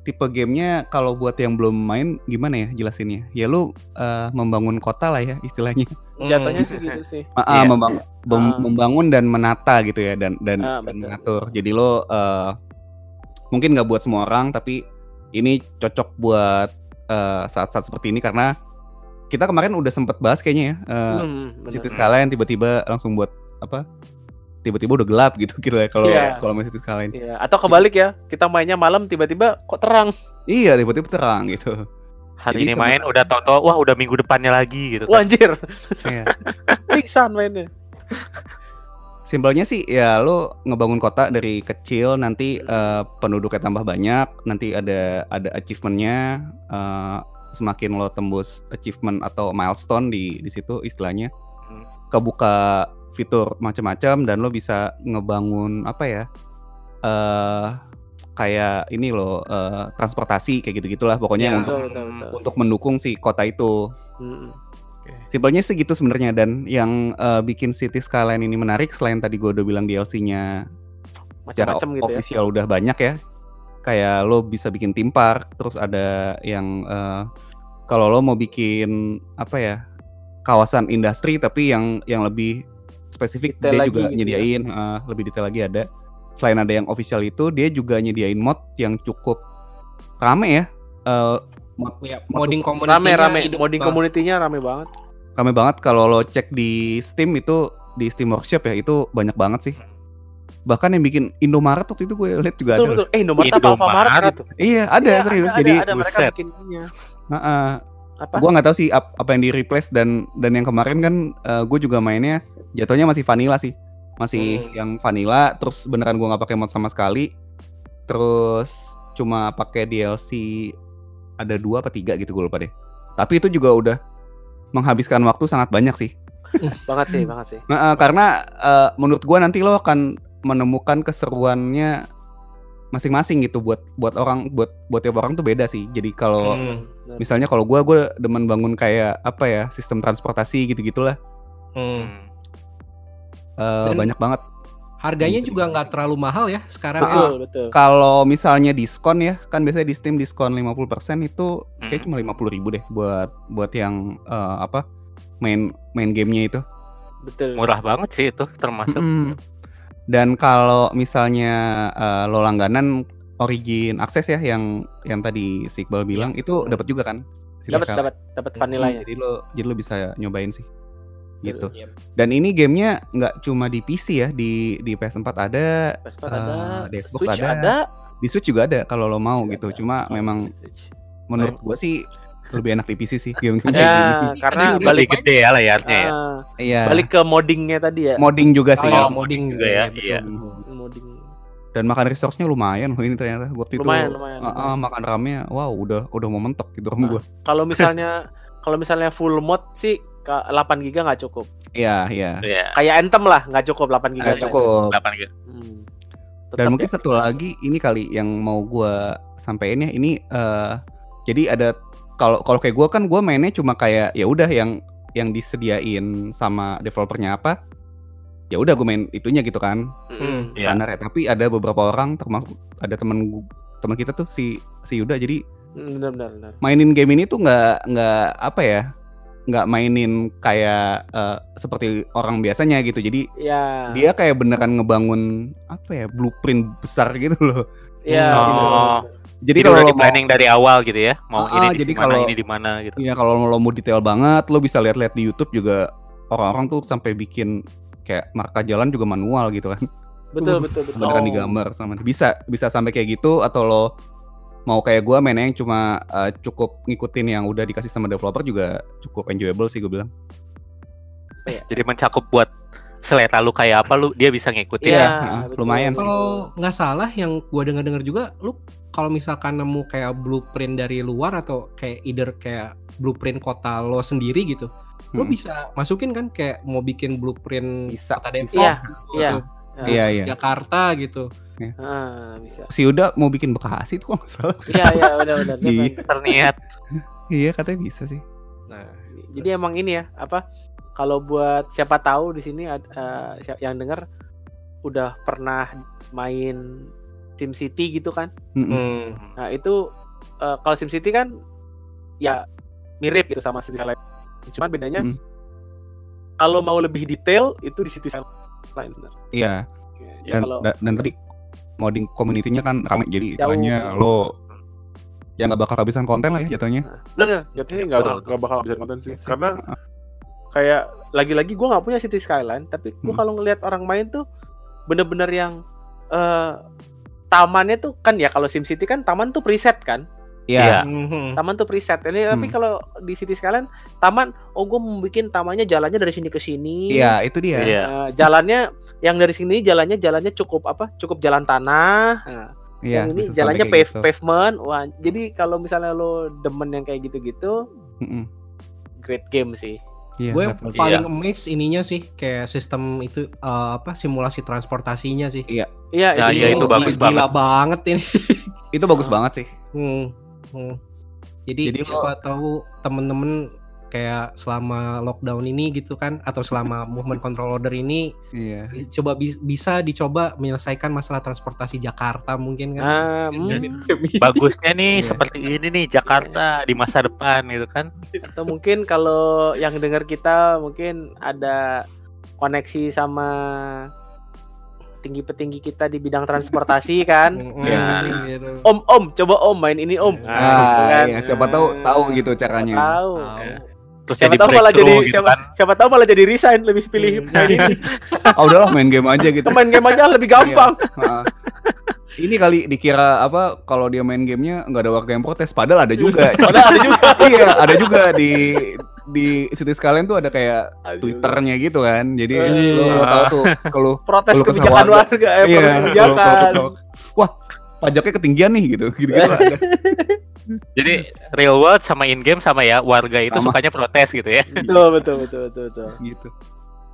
tipe gamenya kalau buat yang belum main gimana ya jelasinnya? Ya lu eh, membangun kota lah ya istilahnya. Jatuhnya sih gitu sih. [laughs] Ah, ah, Iya. membang- bem- Ah. membangun dan menata gitu ya dan dan, Ah, dan mengatur. Jadi lo eh, mungkin nggak buat semua orang tapi ini cocok buat eh, saat-saat seperti ini karena kita kemarin udah sempet bahas kayaknya ya eh, Hmm. Cities Skyline tiba-tiba langsung buat apa tiba-tiba udah gelap gitu [laughs] kira kalau Iya. kalau main Cities Skyline Iya, atau kebalik ya, kita mainnya malam tiba-tiba kok terang. iya tiba-tiba terang gitu Hari Jadi ini sama- main udah tau-tau wah udah minggu depannya lagi gitu. Wah anjir, Iya. [laughs] pingsan mainnya. Simpelnya sih ya lo ngebangun kota dari kecil nanti eh, penduduknya tambah banyak nanti ada ada achievementnya eh, semakin lo tembus achievement atau milestone di di situ istilahnya Hmm. kebuka fitur macam-macam dan lo bisa ngebangun apa ya eh kayak ini lo eh, transportasi kayak gitu gitulah pokoknya Ya. untuk Betul, betul, betul. untuk mendukung si kota itu Hmm. Simpelnya segitu sebenarnya dan yang eh, bikin City Skyline ini menarik selain tadi gue udah bilang DLC-nya secara Macam-macam gitu ya. official udah banyak ya. Kayak lo bisa bikin theme park, terus ada yang eh, kalau lo mau bikin apa ya kawasan industri tapi yang yang lebih spesifik Detail dia juga gitu ya. nyediain eh, lebih detail lagi ada. Selain ada yang official itu, dia juga nyediain mod yang cukup rame ya. Eh, Ya, Masuk- modding community Rame rame, hidup modding banget. community-nya rame banget. rame banget kalau lo cek di Steam itu di Steam Workshop ya itu banyak banget sih. Bahkan yang bikin Indomaret waktu itu gue lihat juga Betul ada. betul. Eh, Indomaret apa. Alfamaret gitu? Iya ada Iya, serius. ada, Jadi ada, mereka Buset. bikin punya. heeh. Apa? gue nggak tahu sih ap- apa yang di replace dan dan yang kemarin kan eh, gue juga mainnya jatuhnya masih vanilla sih. Masih Hmm. yang vanilla terus beneran gue nggak pakai mod sama sekali. Terus cuma pakai DLC ada dua apa tiga gitu gue lupa deh. Tapi itu juga udah menghabiskan waktu sangat banyak sih. banget sih, banget sih. Nah, eh, karena eh, menurut gua nanti lo akan menemukan keseruannya masing-masing gitu buat buat orang buat buat tiap orang tuh beda sih. Jadi kalau Hmm, misalnya kalau gua gua demen bangun kayak apa ya sistem transportasi gitu-gitulah hmm. Hmm. Eh, Dan- banyak banget. Harganya juga nggak terlalu mahal ya sekarang. ya. Betul, betul. Kalau misalnya diskon ya kan biasanya di Steam diskon 50% itu kayak Hmm. cuma 50.000 ribu deh buat buat yang eh, apa main main gamenya itu. Betul. Murah banget sih itu termasuk. Mm. Dan kalau misalnya eh, lo langganan Origin akses ya yang yang tadi si Iqbal bilang itu dapat juga kan? Dapat dapat dapat vanilla-nya. Jadi lo jadi lo bisa nyobain sih. Gitu. Iya. Dan ini gamenya nggak cuma di PC ya, di di PS4 ada, PS4 Eh, ada, di Xbox Switch ada. ada. di Switch juga ada kalau lo mau Switch gitu. ada. Cuma Oh, memang Switch. menurut gua sih lebih enak di PC sih game-game kayak Ya, gini. karena Ada balik Lebih gede ya layarnya ya. ah, Iya. balik ke moddingnya tadi ya. modding juga sih. Oh, Oh, modding juga ya, betul. iya. Modding. Dan makan resource-nya lumayan loh ini ternyata. Waktu Lumayan, itu lumayan. Ah, ah, makan ramnya, wow udah udah mau mentok gitu ram Nah. gua. Kalau misalnya kalau misalnya full mod sih 8 giga nggak cukup. Iya, iya. Iya. Kayak Anthem lah nggak cukup 8 giga. Nggak cukup. 8 gitu. Hmm. Dan Tetap mungkin ya. satu lagi ini kali yang mau gua sampein ya ini eh jadi ada kalau kalau kayak gua kan gua mainnya cuma kayak ya udah yang yang disediain sama developernya apa ya udah gue main itunya gitu kan. Iya. standar ya tapi ada beberapa orang termasuk ada temen gu- teman kita tuh si si Yuda jadi Mm, Benar benar benar. mainin game ini tuh nggak nggak apa ya nggak mainin kayak eh, seperti orang biasanya gitu jadi Ya. dia kayak beneran ngebangun apa ya blueprint besar gitu loh Ya. Oh. jadi Jadi kalau di mau planning dari awal gitu ya. Mau Ah, ini di jadi mana, kalau- ini di mana gitu. Iya kalau lo mau detail banget, lo bisa lihat-lihat di YouTube juga orang-orang tuh sampai bikin kayak marka jalan juga manual gitu kan, Betul [laughs] betul betul. beneran Oh. digambar sama bisa bisa sampai kayak gitu atau lo mau kayak gua mainnya yang cuma eh, cukup ngikutin yang udah dikasih sama developer juga cukup enjoyable sih gue bilang. Jadi mencakup buat selera lu kayak apa lu dia bisa ngikutin. Iya, Nah, betul, lumayan. Kalau nggak salah yang gua dengar-dengar juga, lu kalau misalkan nemu kayak blueprint dari luar atau kayak either kayak blueprint kota lo sendiri gitu, lu Hmm. bisa masukin kan kayak mau bikin blueprint Bisa, kota Depok, Iya, gitu, iya. Atau Ah, Iya iya. Jakarta gitu. ah, bisa. Si Yuda mau bikin Bekasi tuh kok nggak salah. Iya iya benar. Dia Iya. Terniat. iya katanya bisa sih. Nah, Jadi emang ini ya apa? Kalau buat siapa tahu di sini siap- yang dengar udah pernah main Sim City gitu kan? Mm-mm. hmm, Nah itu eh, kalau Sim City kan ya mirip gitu sama City Skyline. Cuman bedanya Mm. kalau mau lebih detail itu di City Skyline benar. Iya. Ya, Dan, kalau dan dan tadi modding community-nya kan ramai jadi Jauh. lo yang nggak bakal kehabisan konten lah ya jatuhnya. Bener. Jatuhnya nggak nggak bakal bisa konten sih. Karena kayak lagi-lagi gue nggak punya City Skyline tapi gue Hmm. kalau ngelihat orang main tuh bener-bener yang eh tamannya tuh kan ya kalau SimCity kan taman tuh preset kan Iya. Mhm. taman tuh preset ini tapi Hmm. kalau di City Skyline taman oh gue mau bikin tamannya jalannya dari sini ke sini Iya, itu dia. Iya. Eh, jalannya yang dari sini jalannya jalannya cukup apa cukup jalan tanah Nah, Iya, yang ini jalannya pave, gitu. pavement wah jadi kalau misalnya lo demen yang kayak gitu-gitu Mm-mm. great game sih Iya, Gue paling amazed ininya sih kayak sistem itu eh, apa simulasi transportasinya sih. iya Nah, itu, iya, itu Gila- bagus gila banget ini. itu bagus banget sih. Hmm, hmm. Jadi, Jadi lo- siapa tahu temen-temen kayak selama lockdown ini gitu kan atau selama [laughs] movement control order ini Iya. coba bi- bisa dicoba menyelesaikan masalah transportasi Jakarta mungkin kan. Ah, hmm. [laughs] Bagusnya nih Iya. seperti ini nih Jakarta di masa depan gitu kan. atau mungkin kalau yang dengar kita mungkin ada koneksi sama tinggi petinggi kita di bidang transportasi [laughs] kan Ya. om om coba om main ini om Ah, Nah, gitu Ah, kan. iya, siapa tahu tahu gitu Siapa caranya. tahu Tahu. Terus siapa jadi tahu malah jadi gitu siapa, kan. siapa tahu malah jadi resign lebih pilih Hmm. main ini [laughs] Ah, udahlah main game aja gitu. main game aja lebih gampang Heeh. Ini kali dikira apa kalau dia main gamenya nggak ada warga yang protes, padahal ada juga. padahal ada juga [laughs] iya, ada juga di di City sekalian tuh ada kayak Aduh. Twitternya gitu kan. Jadi Eh. lo, lo tahu tuh kalau protes kesah kebijakan warga. warga eh protes kalau- kebijakan kalau kesel, Wah, pajaknya ketinggian nih gitu. Gitu-gitu ada. [laughs] Jadi real world sama in game sama ya warga itu Sama. sukanya protes gitu ya. betul betul betul betul betul gitu.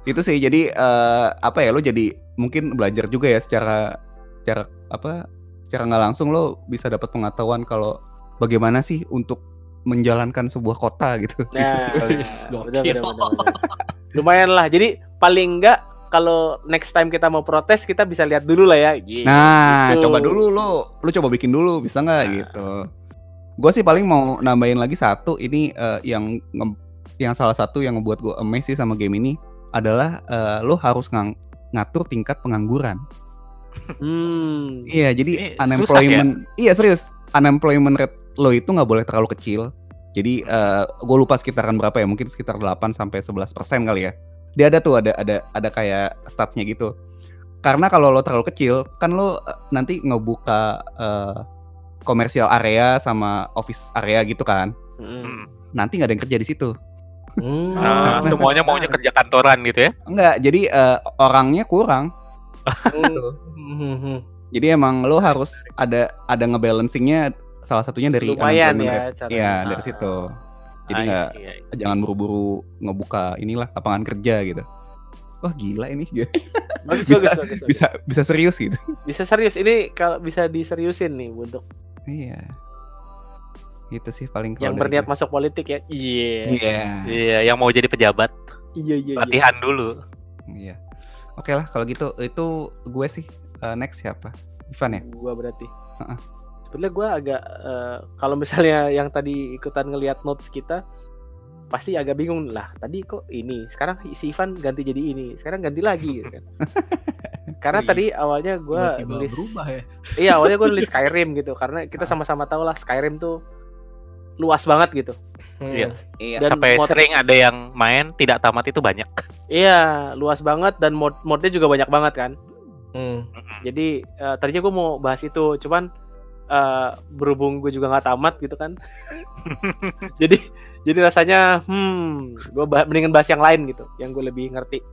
Itu sih jadi eh, apa ya lo jadi mungkin belajar juga ya secara secara apa secara nggak langsung lo bisa dapat pengetahuan kalau bagaimana sih untuk menjalankan sebuah kota gitu. nah Gitu lumayan lah jadi paling enggak kalau next time kita mau protes kita bisa lihat dulu lah ya Gitu. Nah, Gitu. coba dulu lo, lo coba bikin dulu, bisa nggak Nah. gitu. Gue sih paling mau nambahin lagi satu, ini eh, yang nge- yang salah satu yang ngebuat gue amazed sih sama game ini adalah eh, lo harus ngang- ngatur tingkat pengangguran. hmm Iya, jadi Ini susah unemployment, iya serius, unemployment rate lo itu nggak boleh terlalu kecil. Jadi gue lupa sekitaran berapa ya, mungkin sekitar 8 sampai 11 persen kali ya. Dia ada tuh ada ada ada kayak statsnya gitu. Karena kalau lo terlalu kecil, kan lo eh, nanti ngebuka eh, komersial area sama office area gitu kan. Hmm. Hmm. Nanti nggak ada yang kerja di situ. Hmm. Nah, Nah, semuanya maunya kerja kantoran gitu ya. Enggak, jadi eh, orangnya kurang. Gitu. Hmm, hmm. Jadi emang lo harus ada ada ngebalancingnya salah satunya dari lumayan ya. Iya, Ah. dari situ. Jadi I nggak see, I see. jangan buru-buru ngebuka inilah lapangan kerja gitu. Wah gila ini [laughs] bagus, Bisa- bagus, bagus, bagus. bisa bisa serius gitu. bisa serius ini kalau bisa diseriusin nih untuk Iya. Itu sih paling kalau yang berniat gue. masuk politik ya iya Iya. Iya, yang mau jadi pejabat, iya iya iya latihan dulu. Iya. Oke lah kalau gitu itu gue sih Eh, next siapa? Ivan ya? gua berarti Heeh. Sebetulnya gua agak eh, kalau misalnya [laughs] yang tadi ikutan ngelihat notes kita pasti agak bingung lah tadi kok ini sekarang si Ivan ganti jadi ini sekarang ganti lagi gitu kan [laughs] karena Iya. tadi awalnya gua Tiba-tiba nulis berubah ya. [laughs] iya awalnya gua nulis Skyrim gitu karena kita sama-sama tahu lah Skyrim tuh luas banget gitu Iya. Iya. Dan Sampai mod- sering ada yang main tidak tamat itu banyak. iya luas banget dan mod modnya juga banyak banget kan Hmm. jadi eh, tadinya gue mau bahas itu cuman eh, berhubung gue juga nggak tamat gitu kan. [laughs] Jadi jadi rasanya hmm gue bah mendingan bahas yang lain gitu yang gue lebih ngerti.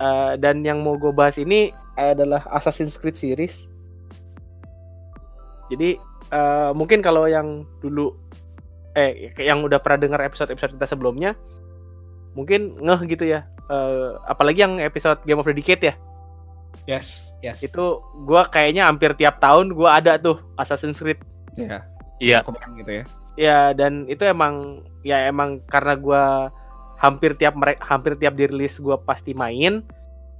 Eh, dan yang mau gue bahas ini adalah Assassin's Creed series. Jadi eh, mungkin kalau yang dulu eh yang udah pernah dengar episode-episode kita sebelumnya mungkin ngeh gitu ya. Eh, apalagi yang episode Game of the Decade ya Yes, yes. itu gua kayaknya hampir tiap tahun gua ada tuh Assassin's Creed Iya. Iya. Komen gitu ya. ya dan itu emang ya emang karena gua hampir tiap mereka hampir tiap dirilis gua pasti main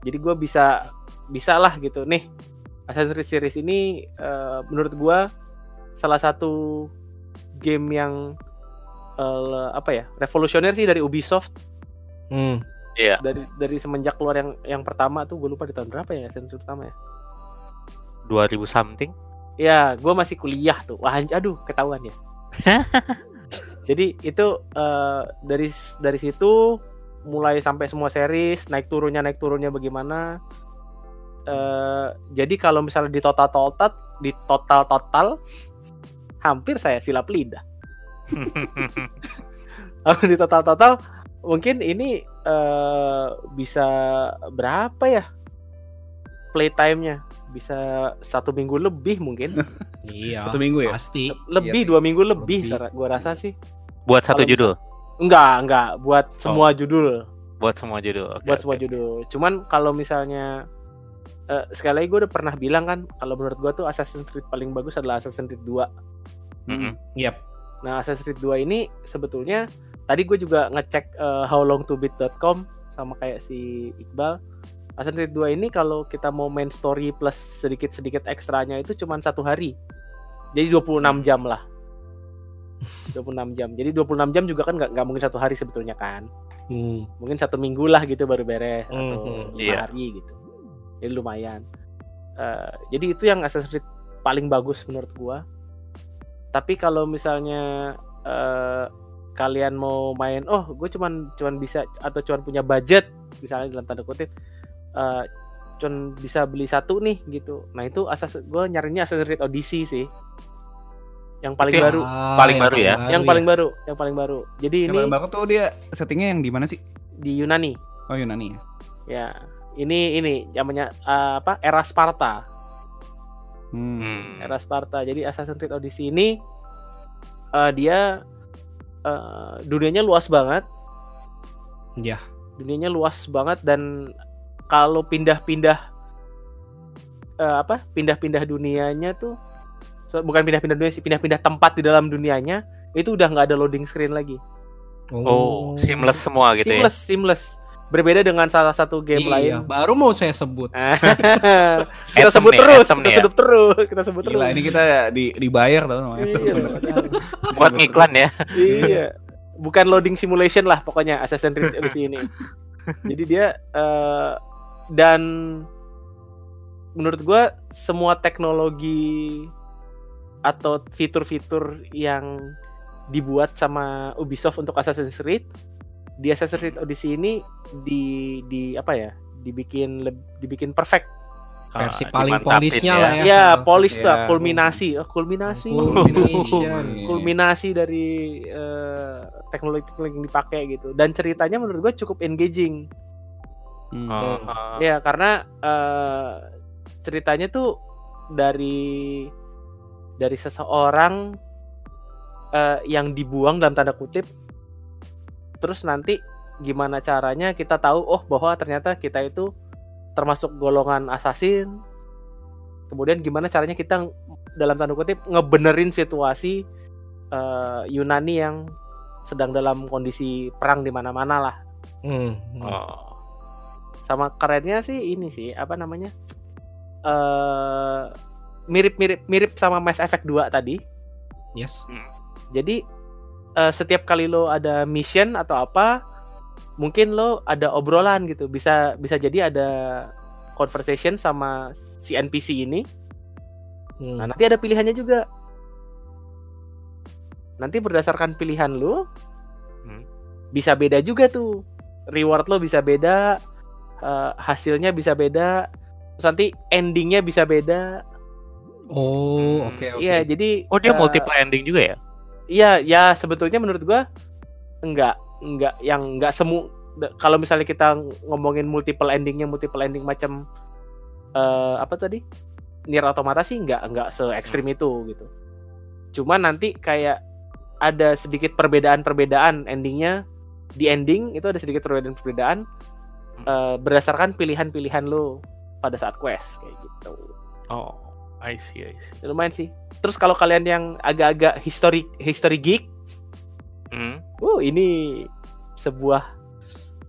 jadi gua bisa bisa lah gitu nih Assassin's Creed series ini eh, menurut gua salah satu game yang eh, apa ya revolusioner sih dari Ubisoft Hmm. Iya. dari dari semenjak keluar yang yang pertama tuh gue lupa di tahun berapa ya Creed pertama ya 2000 something. Ya, gue masih kuliah tuh. Wah, aduh, ketahuan ya. [laughs] Jadi itu eh, dari dari situ mulai sampai semua series naik turunnya naik turunnya bagaimana. eh jadi kalau misalnya di total total di total total hampir saya silap lidah. [laughs] Di total total mungkin ini eh bisa berapa ya playtime-nya? Bisa satu minggu lebih mungkin. [laughs] Iya. Satu minggu ya? Pasti. lebih sih. dua minggu lebih, Lebih. Gua rasa sih. Buat satu Kalau judul. Enggak, enggak buat semua judul, Buat semua judul. Oke, buat oke. semua judul. Cuman kalau misalnya eh, sekali lagi gue udah pernah bilang kan, kalau menurut gua tuh Assassin's Creed paling bagus adalah Assassin's Creed 2. Mm-mm. Yap. Nah, Assassin's Creed 2 ini sebetulnya tadi gue juga ngecek eh, howlongtobeat.com sama kayak si Iqbal. Assassin's Creed 2 ini kalau kita mau main story plus sedikit-sedikit ekstranya itu cuman satu hari. Jadi 26 jam lah. 26 jam. Jadi 26 jam juga kan nggak nggak mungkin satu hari sebetulnya kan. Hmm. Mungkin satu minggu lah gitu baru beres atau Mhm, lima iya. hari gitu. Jadi lumayan. Eh, jadi itu yang Assassin's Creed paling bagus menurut gua. Tapi kalau misalnya eh, kalian mau main, oh gue cuman cuman bisa atau cuman punya budget, misalnya dalam tanda kutip, eh, cuman bisa beli satu nih gitu. Nah itu asas gue nyarinya Assassin's Creed Odyssey sih, yang paling Itu yang baru, Ah, Paling baru ya? yang paling baru, yang paling baru. Jadi Yang ini paling baru tuh dia settingnya yang di mana sih? di Yunani. Oh Yunani ya. Ya, ini ini namanya eh, apa? Era Sparta. Hmm. Hmm. Era Sparta. Jadi Assassin's Creed Odyssey ini eh, dia eh, dunianya luas banget. Ya. Dunianya luas banget dan kalau pindah-pindah eh, apa? Pindah-pindah dunianya tuh so- bukan pindah-pindah dunia sih, pindah-pindah tempat di dalam dunianya itu udah nggak ada loading screen lagi. Oh, seamless semua gitu seamless, seamless. Berbeda dengan salah satu game Iya, lain. baru mau saya sebut. [laughs] kita sebut nih, terus, anthem kita ya. sebut terus, kita sebut terus. Gila ini kita di dibayar tau namanya. Iya, ya. Buat ngiklan ya. iya. Bukan loading simulation lah pokoknya Assassin's Creed Odyssey ini. Jadi dia eh, dan menurut gua semua teknologi atau fitur-fitur yang dibuat sama Ubisoft untuk Assassin's Creed di Assassin's Creed Odyssey ini di di apa ya? dibikin dibikin perfect. Versi Ah, paling polishnya ya. lah ya. Ya, polish tuh, Ya. kulminasi, oh, kulminasi. [laughs] Kulminasi dari eh, teknologi-teknologi yang dipakai gitu dan ceritanya menurut gue cukup engaging Hmm. Oh, oh. ya karena eh, ceritanya tuh dari dari seseorang eh, yang dibuang dalam tanda kutip terus nanti gimana caranya kita tahu oh bahwa ternyata kita itu termasuk golongan assassin kemudian gimana caranya kita dalam tanda kutip ngebenerin situasi eh, Yunani yang sedang dalam kondisi perang di mana-mana lah Hmm. Oh. sama kerennya sih ini sih apa namanya eh mirip-mirip mirip sama Mass Effect 2 tadi Yes. jadi eh, setiap kali lo ada mission atau apa mungkin lo ada obrolan gitu bisa bisa jadi ada conversation sama si NPC ini Hmm. nah nanti ada pilihannya juga nanti berdasarkan pilihan lo Hmm. bisa beda juga tuh reward lo bisa beda eh, hasilnya bisa beda terus nanti endingnya bisa beda Oh, Hmm. oke oke. iya jadi Oh, dia eh, multiple ending juga ya? Iya, ya sebetulnya menurut gua enggak, enggak yang enggak semu kalau misalnya kita ngomongin multiple endingnya multiple ending macam eh apa tadi? Nier Automata sih enggak enggak se ekstrim itu gitu. Cuma nanti kayak ada sedikit perbedaan-perbedaan endingnya di ending itu ada sedikit perbedaan-perbedaan eh, berdasarkan pilihan-pilihan lo pada saat quest kayak gitu. Oh, I see, I see. Lumayan sih. Terus kalau kalian yang agak-agak history history geek Hmm. Wow, ini sebuah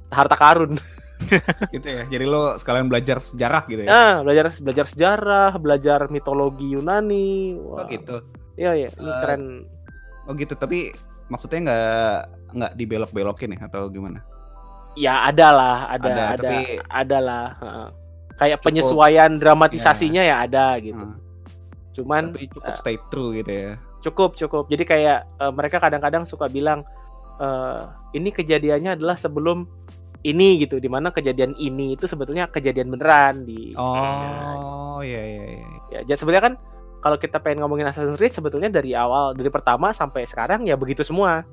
harta karun. [laughs] gitu ya. Jadi lo sekalian belajar sejarah gitu ya. Ah, belajar belajar sejarah, belajar mitologi Yunani. Oh Wah, gitu. Iya, iya, ini Eh, keren. Oh gitu. Tapi maksudnya nggak nggak dibelok-belokin ya atau gimana? Ya ada lah, ada ada, ada tapi- ada lah. heeh. kayak Cukup. penyesuaian dramatisasinya ya ada gitu. Hmm, Cuman tapi cukup eh, stay true gitu ya. cukup cukup. Jadi kayak eh, mereka kadang-kadang suka bilang eh, ini kejadiannya adalah sebelum ini gitu, di mana kejadian ini itu sebetulnya kejadian beneran di Oh, iya iya iya. ya jadi sebenarnya kan kalau kita pengen ngomongin Assassin's Creed sebetulnya dari awal dari pertama sampai sekarang ya begitu semua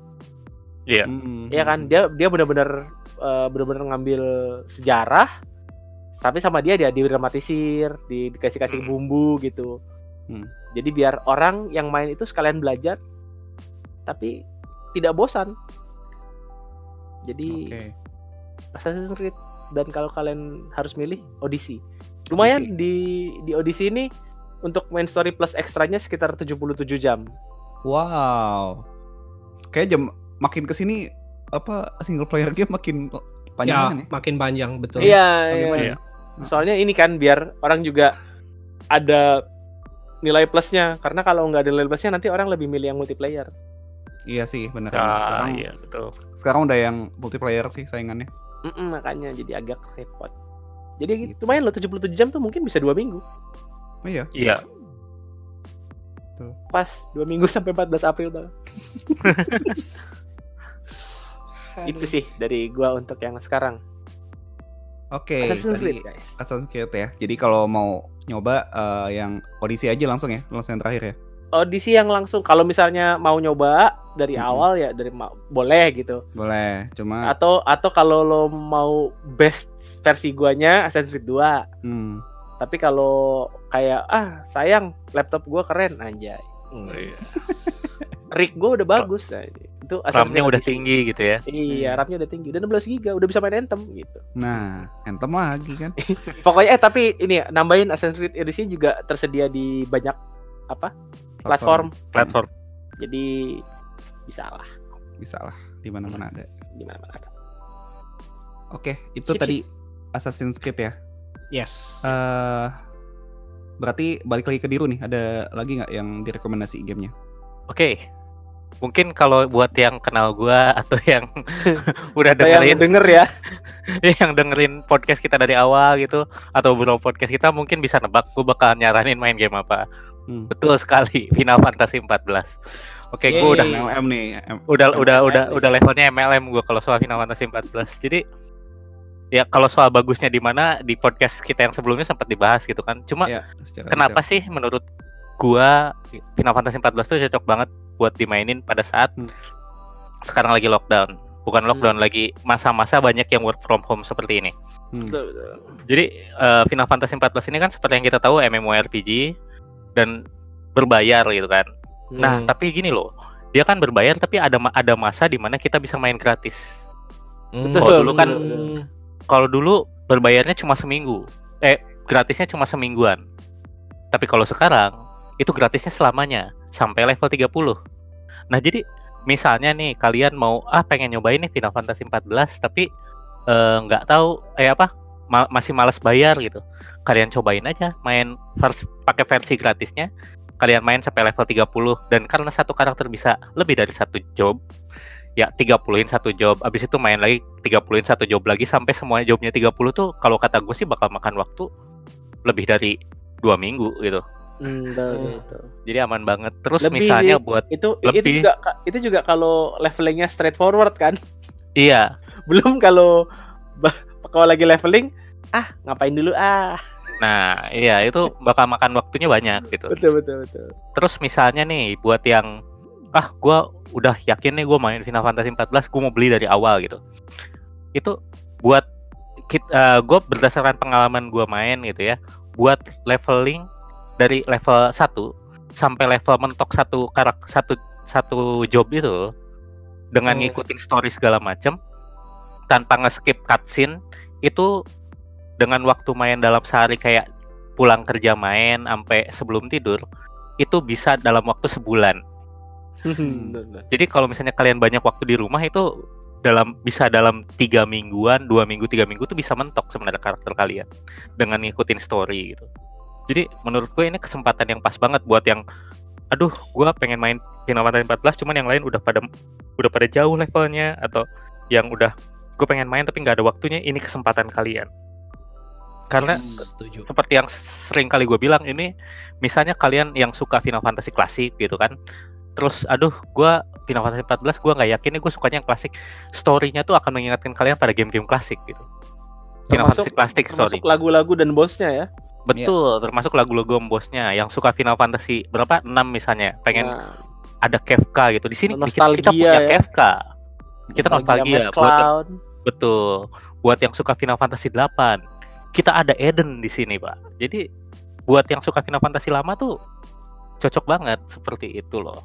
Iya. Hmm, ya kan dia dia benar-benar eh, benar-benar ngambil sejarah tapi sama dia dia didramatisir di dikasih kasih Hmm. bumbu gitu Hmm. jadi biar orang yang main itu sekalian belajar tapi tidak bosan jadi Oke. Assassin's Creed dan kalau kalian harus milih Odyssey lumayan di di Odyssey ini untuk main story plus ekstranya sekitar 77 jam Wow. Kayak jam makin ke sini apa single player game makin panjang ya, kan ya? makin panjang betul. iya iya. Bagaimana? soalnya ini kan biar orang juga ada nilai plusnya karena kalau nggak ada nilai plusnya nanti orang lebih milih yang multiplayer Iya sih, benar. Ah, sekarang iya betul. sekarang udah yang multiplayer sih saingannya. Mm-mm, makanya jadi agak repot jadi lumayan loh 77 jam tuh mungkin bisa dua minggu Oh iya. Iya. pas dua minggu [laughs] sampai 14 April tuh [laughs] itu sih dari gua untuk yang sekarang Oke, Assassin's tadi Creed guys Assassin's Creed ya. Jadi kalau mau nyoba eh, yang Odyssey aja langsung ya, langsung yang terakhir ya. Odyssey yang langsung kalau misalnya mau nyoba dari Mm-mm. awal ya dari boleh gitu Boleh, cuma atau atau kalau lo mau best versi guanya Assassin's Creed 2 hmm, tapi kalau kayak ah sayang laptop gua keren anjay Oh, iya. [laughs] rig gua udah bagus nah, itu RAM-nya udah tinggi gitu ya. iya RAM-nya udah tinggi udah 16 GB udah bisa main Anthem gitu nah, Anthem lagi kan. [laughs] pokoknya eh tapi ini ya, nambahin Assassin's Creed Odyssey juga tersedia di banyak apa platform Platform. jadi bisa lah bisa lah di mana-mana ada. di mana-mana ada Oke, itu Sip, tadi Assassin's Creed ya. Yes. Eh berarti balik lagi ke Diru nih, ada lagi nggak yang direkomendasi gamenya? Oke. Mungkin kalau buat yang kenal gua [laughs] atau yang [laughs] udah Saya yang dengerin denger ya [laughs] yang dengerin podcast kita dari awal gitu atau belum podcast kita mungkin bisa nebak gue bakal nyaranin main game apa. Hmm. Betul sekali, Final Fantasy 14. Oke, gue udah. MLM nih. M- udah udah MLM udah nih. udah levelnya MLM gue kalau soal Final Fantasy 14. Jadi ya kalau soal bagusnya di mana di podcast kita yang sebelumnya sempat dibahas gitu kan. Cuma ya, secara kenapa sih menurut gua Final Fantasy 14 tuh cocok banget buat dimainin pada saat Hmm. sekarang lagi lockdown. Bukan lockdown lagi masa-masa banyak yang work from home seperti ini. Hmm. Jadi eh, Final Fantasy 14 ini kan seperti yang kita tahu MMORPG dan berbayar gitu kan. Nah, Hmm. tapi gini loh. Dia kan berbayar tapi ada ada masa di mana kita bisa main gratis. Hmm. Kalau dulu kan Hmm. Kalau dulu berbayarnya cuma seminggu. Eh, gratisnya cuma semingguan. Tapi kalau sekarang itu gratisnya selamanya sampai level 30. Nah, jadi misalnya nih kalian mau ah pengen nyobain nih Final Fantasy 14 tapi eh, nggak tahu eh apa ma- masih malas bayar gitu. Kalian cobain aja main vers- pakai versi gratisnya. Kalian main sampai level 30 dan karena satu karakter bisa lebih dari satu job ya 30-in satu job. Abis itu main lagi 30-in satu job lagi sampai semua jobnya 30 tuh kalau kata gue sih bakal makan waktu lebih dari dua minggu gitu. Hmm, betul, Hmm. betul. jadi aman banget. Terus Lebih misalnya buat itu itu Lebih. juga itu juga kalau levelingnya straightforward kan? [laughs] Iya. Belum kalau kalau lagi leveling ah ngapain dulu ah. Nah iya itu bakal makan waktunya banyak gitu. Betul betul betul. Terus misalnya nih buat yang ah gua udah yakin nih gue main Final Fantasy 14 gue mau beli dari awal gitu itu buat kita gue berdasarkan pengalaman gua main gitu ya buat leveling dari level 1 sampai level mentok satu karak satu satu job itu dengan Oh. ngikutin story segala macam tanpa nge-skip cutscene itu dengan waktu main dalam sehari kayak pulang kerja main sampai sebelum tidur itu bisa dalam waktu sebulan. Betul. Jadi kalau misalnya kalian banyak waktu di rumah itu dalam bisa dalam tiga mingguan, dua minggu, tiga minggu tuh bisa mentok sebenarnya karakter kalian dengan ngikutin story gitu. Jadi menurut gue ini kesempatan yang pas banget buat yang aduh gue pengen main Final Fantasy 14 cuman yang lain udah pada udah pada jauh levelnya atau yang udah gue pengen main tapi nggak ada waktunya ini kesempatan kalian Karena setuju. seperti yang sering kali gue bilang ini misalnya kalian yang suka Final Fantasy klasik gitu kan terus aduh gue Final Fantasy 14 gue nggak yakin nih gue sukanya yang klasik. Storynya tuh akan mengingatkan kalian pada game-game klasik gitu. Final Termasuk- Fantasy klasik story Termasuk lagu-lagu dan bosnya ya. betul termasuk lagu-lagu bosnya. Yang suka Final Fantasy berapa? 6 misalnya. Pengen Nah, ada Kefka gitu. Di sini kita, kita Nostalgia punya ya. Kefka kita nostalgia Mad buat betul. Buat yang suka Final Fantasy 8 kita ada Eden di sini pak. Jadi buat yang suka Final Fantasy lama tuh cocok banget seperti itu loh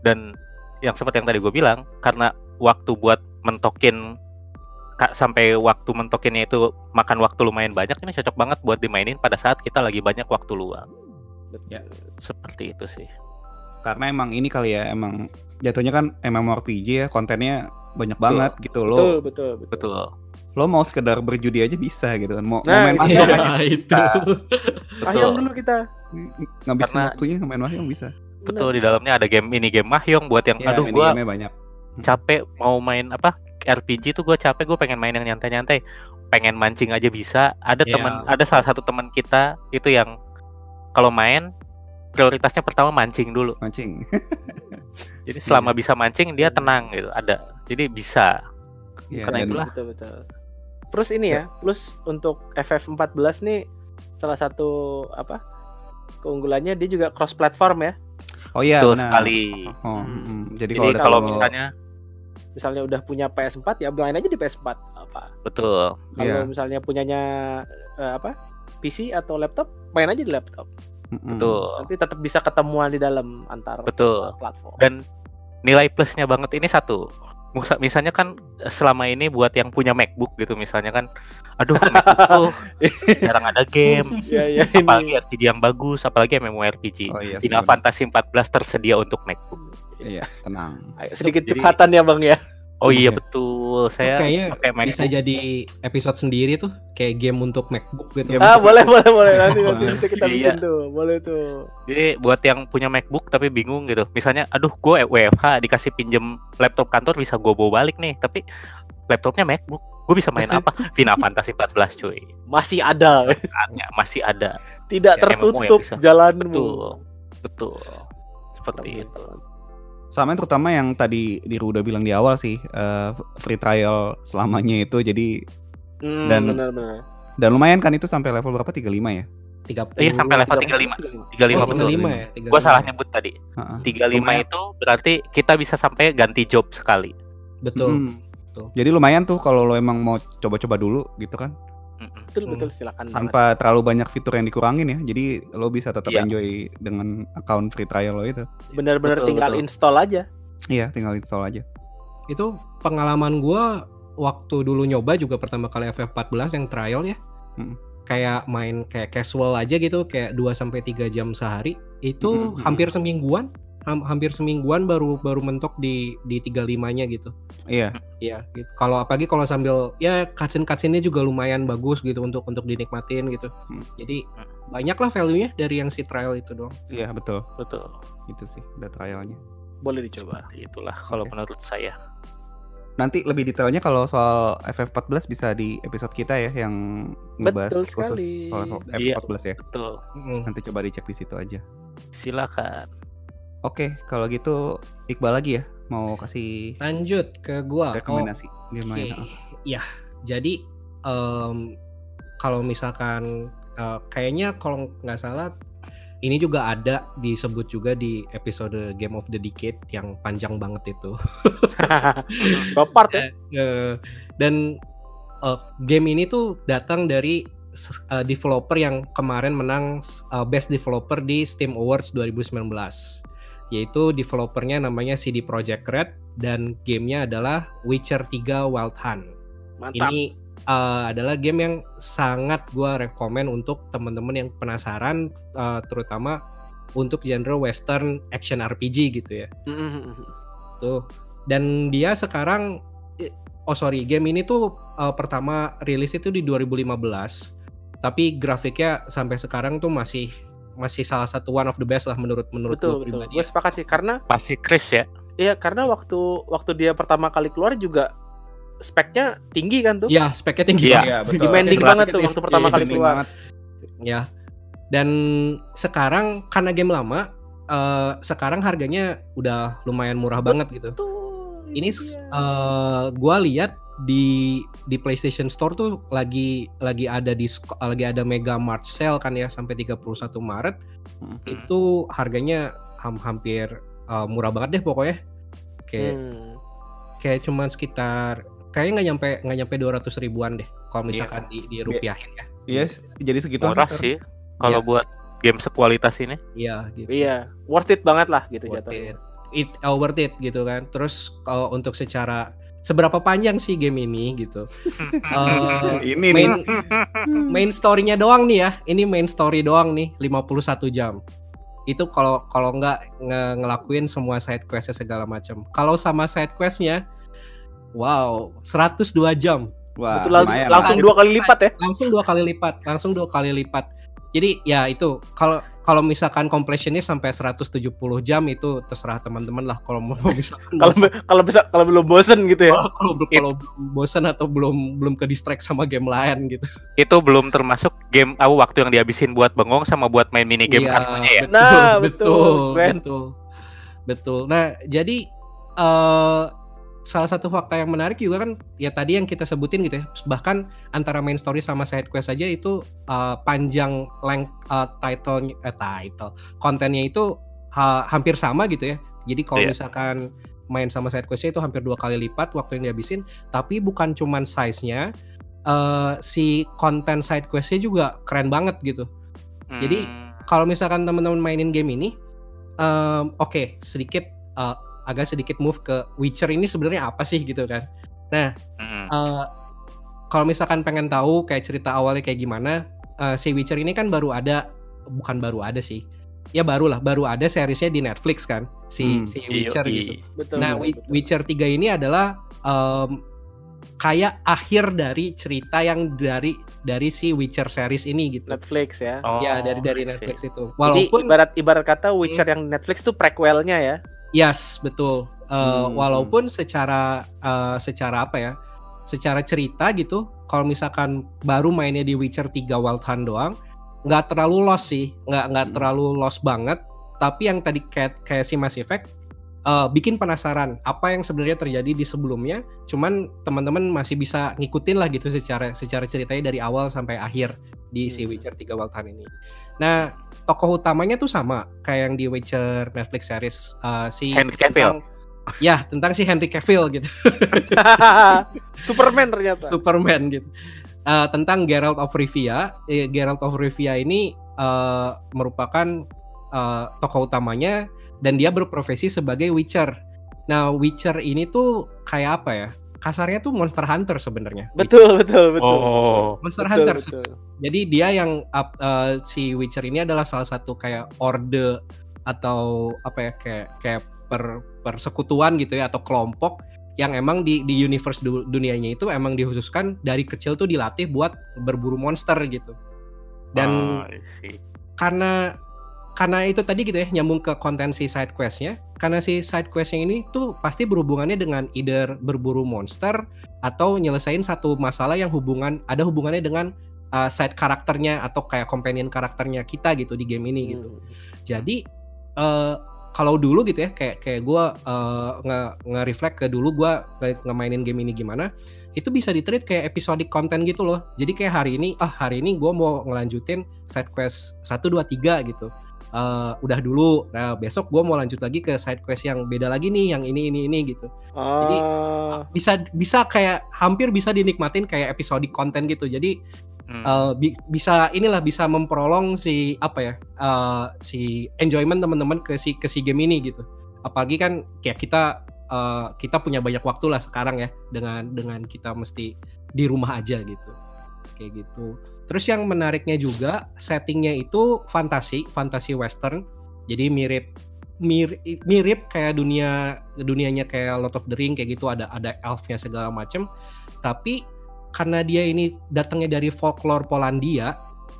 dan yang seperti yang tadi gue bilang karena waktu buat mentokin ka- sampai waktu mentokinnya itu makan waktu lumayan banyak ini cocok banget buat dimainin pada saat kita lagi banyak waktu luang Ya. seperti itu sih Karena emang ini kali ya, emang jatuhnya kan MMORPG ya, kontennya banyak Betul. banget gitu Betul, lo. betul, betul. betul Lo mau sekedar berjudi aja bisa gitu kan. Mau, mau Nah, main itu mahjong Iya, [laughs] itu. Betul dulu kita. ngabisin Karena- waktunya main mahjong bisa. Betul di dalamnya ada game ini game mahjong buat yang Ya, aduh gua banyak. capek mau main apa RPG tuh gue capek gue pengen main yang nyantai-nyantai pengen mancing aja bisa ada Iya. teman ada salah satu teman kita itu yang kalau main prioritasnya pertama mancing dulu Mancing. [laughs] jadi selama bisa mancing dia tenang gitu ada jadi bisa Iya, Karena itulah. Betul, betul. Terus ini ya, plus untuk FF14 nih salah satu apa? Keunggulannya dia juga cross platform ya. Oh iya Betul benar. sekali. Oh, Hmm. mm, Jadi, jadi ada- kalau misalnya Misalnya udah punya PS4 ya main aja di PS4 apa. betul Kalau Iya. misalnya punyanya eh, apa? PC atau laptop, main aja di laptop. Mm-mm. betul Nanti tetap bisa ketemuan di dalam antar Betul. platform. dan nilai plusnya banget ini satu misalnya kan selama ini buat yang punya MacBook gitu misalnya kan aduh MacBook tuh [laughs] jarang ada game ya ya apalagi ini. RPG yang bagus apalagi MMORPG Oh iya. Final benar. Fantasy 14 tersedia untuk MacBook. Iya, tenang. Ayo, sedikit Jadi- curhatan ya Bang ya. Oh iya Iya. betul, saya Kayaknya pakai MacBook. bisa jadi episode sendiri tuh kayak game untuk MacBook gitu. Ah, boleh boleh boleh [laughs] nanti nanti bisa kita Iya. bikin tuh. Boleh tuh. Jadi buat yang punya MacBook tapi bingung gitu, misalnya, aduh gue WFH dikasih pinjem laptop kantor bisa gue bawa balik nih, tapi laptopnya MacBook, gue bisa main apa? [laughs] Final Fantasy 14 cuy, Masih ada. saatnya masih ada. Tidak Ya, ya tertutup jalanmu. Betul, betul, seperti itu. Sama yang terutama yang tadi Diru udah bilang di awal sih, eh, free trial selamanya itu jadi Hmm, Dan- benar-benar. dan lumayan kan itu sampai level berapa? 35 ya? 30 Iya sampai level 35, 35 oh, betul. 35 ya. Gue salah nyebut tadi. Heeh. 35 Lumayan. itu berarti kita bisa sampai ganti job sekali. Betul. Mm. Jadi lumayan tuh kalau lo emang mau coba-coba dulu gitu kan. Betul Hmm. betul silakan. banget. tanpa terlalu banyak fitur yang dikurangin ya. Jadi lo bisa tetap Iya. enjoy dengan account free trial lo itu. Benar-benar tinggal betul. install aja. Iya, tinggal install aja. Itu pengalaman gua waktu dulu nyoba juga pertama kali FF14 yang trial ya. Mm. Kayak main kayak casual aja gitu, kayak 2 sampai 3 jam sehari. Itu Mm-mm. hampir semingguan, hampir semingguan baru baru mentok di di 35-nya gitu. Iya, Iya, gitu. Kalau apalagi kalau sambil ya cutscene cutscene-nya juga lumayan bagus gitu untuk untuk dinikmatin gitu. Hmm. Jadi Hmm. banyak lah value-nya dari yang si trial itu doang. iya betul. Betul. Itu sih udah trialnya. Boleh dicoba. Itulah kalau menurut saya. Nanti lebih detailnya kalau soal FF14 bisa di episode kita ya yang ngebahas Betul khusus sekali. soal Iya. FF14 ya. Betul. Nanti coba dicek di situ aja. Silakan. Oke, kalau gitu Iqbal lagi ya mau kasih Lanjut ke gua. Oh, rekomendasi game Oke, lain. Heeh. ya. Jadi em, kalau misalkan eh, kayaknya kalau nggak salah ini juga ada disebut juga di episode Game of the Decade yang panjang banget itu. [laughs] Dua part ya. [laughs] Eh, dan eh, game ini tuh datang dari eh, developer yang kemarin menang eh, Best Developer di Steam Awards 2019 yaitu developernya namanya CD Projekt Red dan gamenya adalah Witcher 3 Wild Hunt. Mantap. Ini uh, adalah game yang sangat gua rekomen untuk teman-teman yang penasaran uh, terutama untuk genre western action RPG gitu ya. Mhm. Tuh. Dan dia sekarang oh sorry, game ini tuh uh, pertama rilis itu di 2015. Tapi grafiknya sampai sekarang tuh masih masih salah satu one of the best lah menurut menurut betul gua betul. pribadi. Gue sepakat sih karena Masih Chris ya. Iya karena waktu waktu dia pertama kali keluar juga speknya tinggi kan tuh. Ya, speknya tinggi Iya. banget. Iya, betul. Demanding banget tuh ya. waktu pertama Iya, kali keluar. banget. Ya. Dan sekarang karena game lama, eh, sekarang harganya udah lumayan murah banget gitu. Ini eh gua lihat di di PlayStation Store tuh lagi lagi ada di lagi ada Mega Mart sale kan ya sampai 31 Maret. Hmm. Itu harganya ham- hampir eh, murah banget deh pokoknya. Kayak Hmm. kayak cuman sekitar kayaknya nggak nyampe nggak nyampe 200 ribuan deh kalau Iya. misalkan di, di rupiahin ya. Yes, jadi segitu Murah sekarang. sih kalau Iya. buat game sekualitas ini. Iya gitu. Iya, worth it banget lah gitu worth jatuhnya. it. It uh, worth it gitu kan. Terus kalau untuk secara seberapa panjang sih game ini gitu. [laughs] Eh, Ini main nih. main story-nya doang nih ya. Ini main story doang nih 51 jam. Itu kalau kalau nggak nge- ngelakuin semua side quest segala macam. Kalau sama side quest-nya wow, 102 jam. Wah, Betul, lang- lumayan langsung lah. dua kali lipat ya. langsung dua kali lipat langsung dua kali lipat jadi ya itu kalau kalau misalkan completionnya sampai 170 jam itu terserah teman-teman lah kalau mau [laughs] misalkan Kalau kalau bisa kalau belum bosen gitu ya. kalau kalau belum- bosan atau belum belum ke distract sama game lain gitu Itu belum termasuk game aku waktu yang dihabisin buat bengong sama buat main mini game Iya, kartunya ya. betul, Nah, betul, betul betul betul nah jadi eh salah satu fakta yang menarik juga kan ya tadi yang kita sebutin gitu ya bahkan antara main story sama side quest aja itu eh, panjang length eh, title eh title kontennya itu ha- hampir sama gitu ya jadi kalau Iya. misalkan main sama side questnya itu hampir dua kali lipat waktu yang dihabisin tapi bukan cuman size-nya eh, si konten side questnya juga keren banget gitu Jadi, Hmm. kalau misalkan teman-teman mainin game ini, em, oke sedikit eh, agak sedikit move ke Witcher ini sebenarnya apa sih gitu kan? Hmm. Eh, kalau misalkan pengen tahu kayak cerita awalnya kayak gimana, eh, si Witcher ini kan baru ada, bukan baru ada sih, ya baru lah, baru ada seriesnya di Netflix kan, si Hmm, si Iya, Witcher iya. gitu. Betul. Nah, betul, Wi- betul. Witcher 3 ini adalah em, kayak akhir dari cerita yang dari dari si Witcher series ini gitu. Netflix ya. Oh, ya dari dari. Netflix itu. Jadi Walaupun ibarat ibarat kata Witcher yang Netflix tuh prequelnya ya. Yes betul. Eh, Hmm. Walaupun secara eh, secara apa ya? Secara cerita gitu, kalau misalkan baru mainnya di Witcher 3 Wild Hunt doang, nggak terlalu lost sih, nggak nggak Hmm. terlalu lost banget. Tapi yang tadi kayak kayak si Mass Effect eh, bikin penasaran apa yang sebenarnya terjadi di sebelumnya. Cuman teman-teman masih bisa ngikutin lah gitu secara secara ceritanya dari awal sampai akhir di si Hmm. Witcher 3 Wild Hunt ini. Nah, tokoh utamanya tuh sama kayak yang di Witcher Netflix series eh, si Henry Cavill. tentang- ya, tentang si Henry Cavill gitu, [laughs] [laughs] Superman ternyata. Superman gitu. Eh, tentang Geralt of Rivia. Eh, Geralt of Rivia ini eh, merupakan eh, tokoh utamanya dan dia berprofesi sebagai Witcher. Nah, Witcher ini tuh kayak apa ya? Kasarnya tuh Monster Hunter sebenarnya. betul betul betul. Oh. Monster Betul, Hunter betul. Jadi dia yang up- eh, si Witcher ini adalah salah satu kayak orde atau apa ya kayak kayak per persekutuan gitu ya atau kelompok yang emang di di universe du- dunianya itu emang dikhususkan dari kecil tuh dilatih buat berburu monster gitu. Dan Oh, karena karena itu tadi gitu ya nyambung ke konten si side questnya karena si side questnya ini tuh pasti berhubungannya dengan either berburu monster atau nyelesain satu masalah yang hubungan ada hubungannya dengan uh, side karakternya atau kayak companion karakternya kita gitu di game ini gitu. Hmm. jadi eh, kalau dulu gitu ya kayak kayak gue nge nge reflect ke dulu gue ngemainin game ini gimana itu bisa ditreat kayak episodic content gitu loh. Jadi kayak hari ini ah hari ini gue mau ngelanjutin side quest 1 2 3 gitu Eh, udah dulu. Nah besok gue mau lanjut lagi ke side quest yang beda lagi nih yang ini ini ini gitu. Jadi, Oh, bisa bisa kayak hampir bisa dinikmatin kayak episodic content gitu. Jadi Hmm. eh, bi- bisa inilah bisa memprolong si apa ya eh, si enjoyment teman-teman ke si ke si game ini gitu. Apalagi kan kayak kita eh, kita punya banyak waktu lah sekarang ya dengan dengan kita mesti di rumah aja gitu kayak gitu. Terus yang menariknya juga settingnya itu fantasi fantasi western. Jadi mirip mirip mirip kayak dunia dunianya kayak Lord of the Ring kayak gitu ada ada elfnya segala macem. Tapi karena dia ini datangnya dari folklore Polandia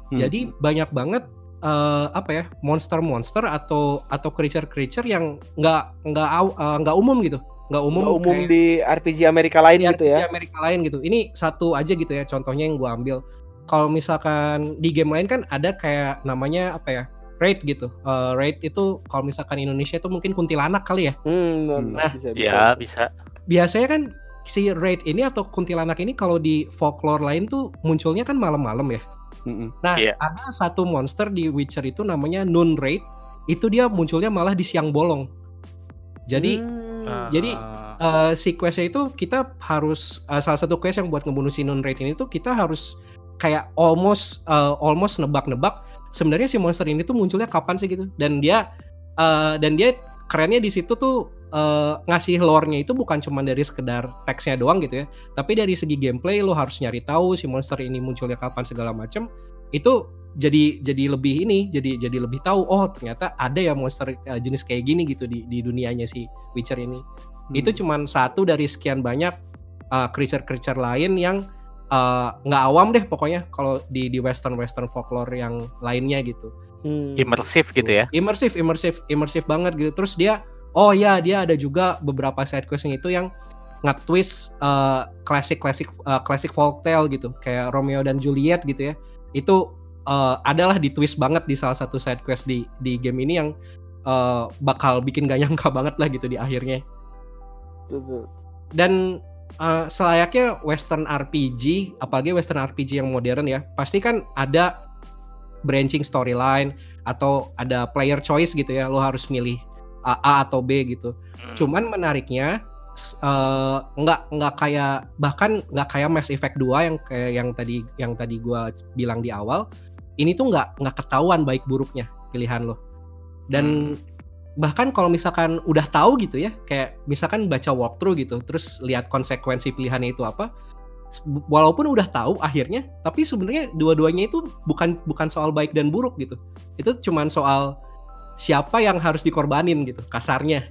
Hmm. jadi banyak banget eh, apa ya monster-monster atau atau creature-creature yang nggak nggak eh, nggak umum gitu nggak umum, Nggak umum kayak di RPG Amerika lain di gitu ya. RPG Amerika lain gitu. Ini satu aja gitu ya contohnya yang gua ambil. Kalau misalkan di game lain kan ada kayak namanya apa ya? Raid gitu. Eh, raid itu kalau misalkan Indonesia itu mungkin kuntilanak kali ya. Hmm, Nah, bisa, bisa, Ya bisa. Biasanya kan si raid ini atau kuntilanak ini kalau di folklore lain tuh munculnya kan malam-malam ya. Mm-mm. Nah, Iya. ada satu monster di Witcher itu namanya Noon Raid. Itu dia munculnya malah di siang bolong. Jadi Hmm. Jadi, Ah, eh, si questnya itu kita harus eh, salah satu quest yang buat ngebunuh si Noon Raid ini tuh kita harus kayak almost eh, almost nebak-nebak sebenarnya si monster ini tuh munculnya kapan sih gitu. Dan dia eh, dan dia kerennya di situ tuh eh, ngasih lore-nya itu bukan cuma dari sekedar teksnya doang gitu ya, tapi dari segi gameplay lo harus nyari tahu si monster ini munculnya kapan segala macam. Itu jadi jadi lebih ini, jadi jadi lebih tahu oh ternyata ada ya monster eh, jenis kayak gini gitu di di dunianya si Witcher ini. Itu cuman satu dari sekian banyak uh, creature-creature lain yang uh, nggak awam deh pokoknya kalau di di western western folklore yang lainnya gitu. Hmm. Imersif gitu ya. Imersif, imersif, imersif banget gitu. Terus dia oh ya dia ada juga beberapa side quest itu yang nge-twist uh, classic classic uh, classic folktale gitu kayak Romeo dan Juliet gitu ya. Itu uh, adalah di twist banget di salah satu side quest di di game ini yang uh, bakal bikin gak nyangka [laughs] banget lah gitu di akhirnya. Dan uh, selayaknya western RPG apalagi western RPG yang modern ya pasti kan ada branching storyline atau ada player choice gitu ya lo harus milih A, A atau B gitu. Hmm. cuman menariknya uh, nggak nggak kayak bahkan nggak kayak Mass Effect 2 yang kayak yang tadi yang tadi gua bilang di awal ini tuh nggak nggak ketahuan baik buruknya pilihan lo. Dan bahkan kalau misalkan udah tahu gitu ya kayak misalkan baca walkthrough gitu terus lihat konsekuensi pilihannya itu apa walaupun udah tahu akhirnya tapi sebenarnya dua-duanya itu bukan bukan soal baik dan buruk gitu. Itu cuman soal siapa yang harus dikorbanin gitu kasarnya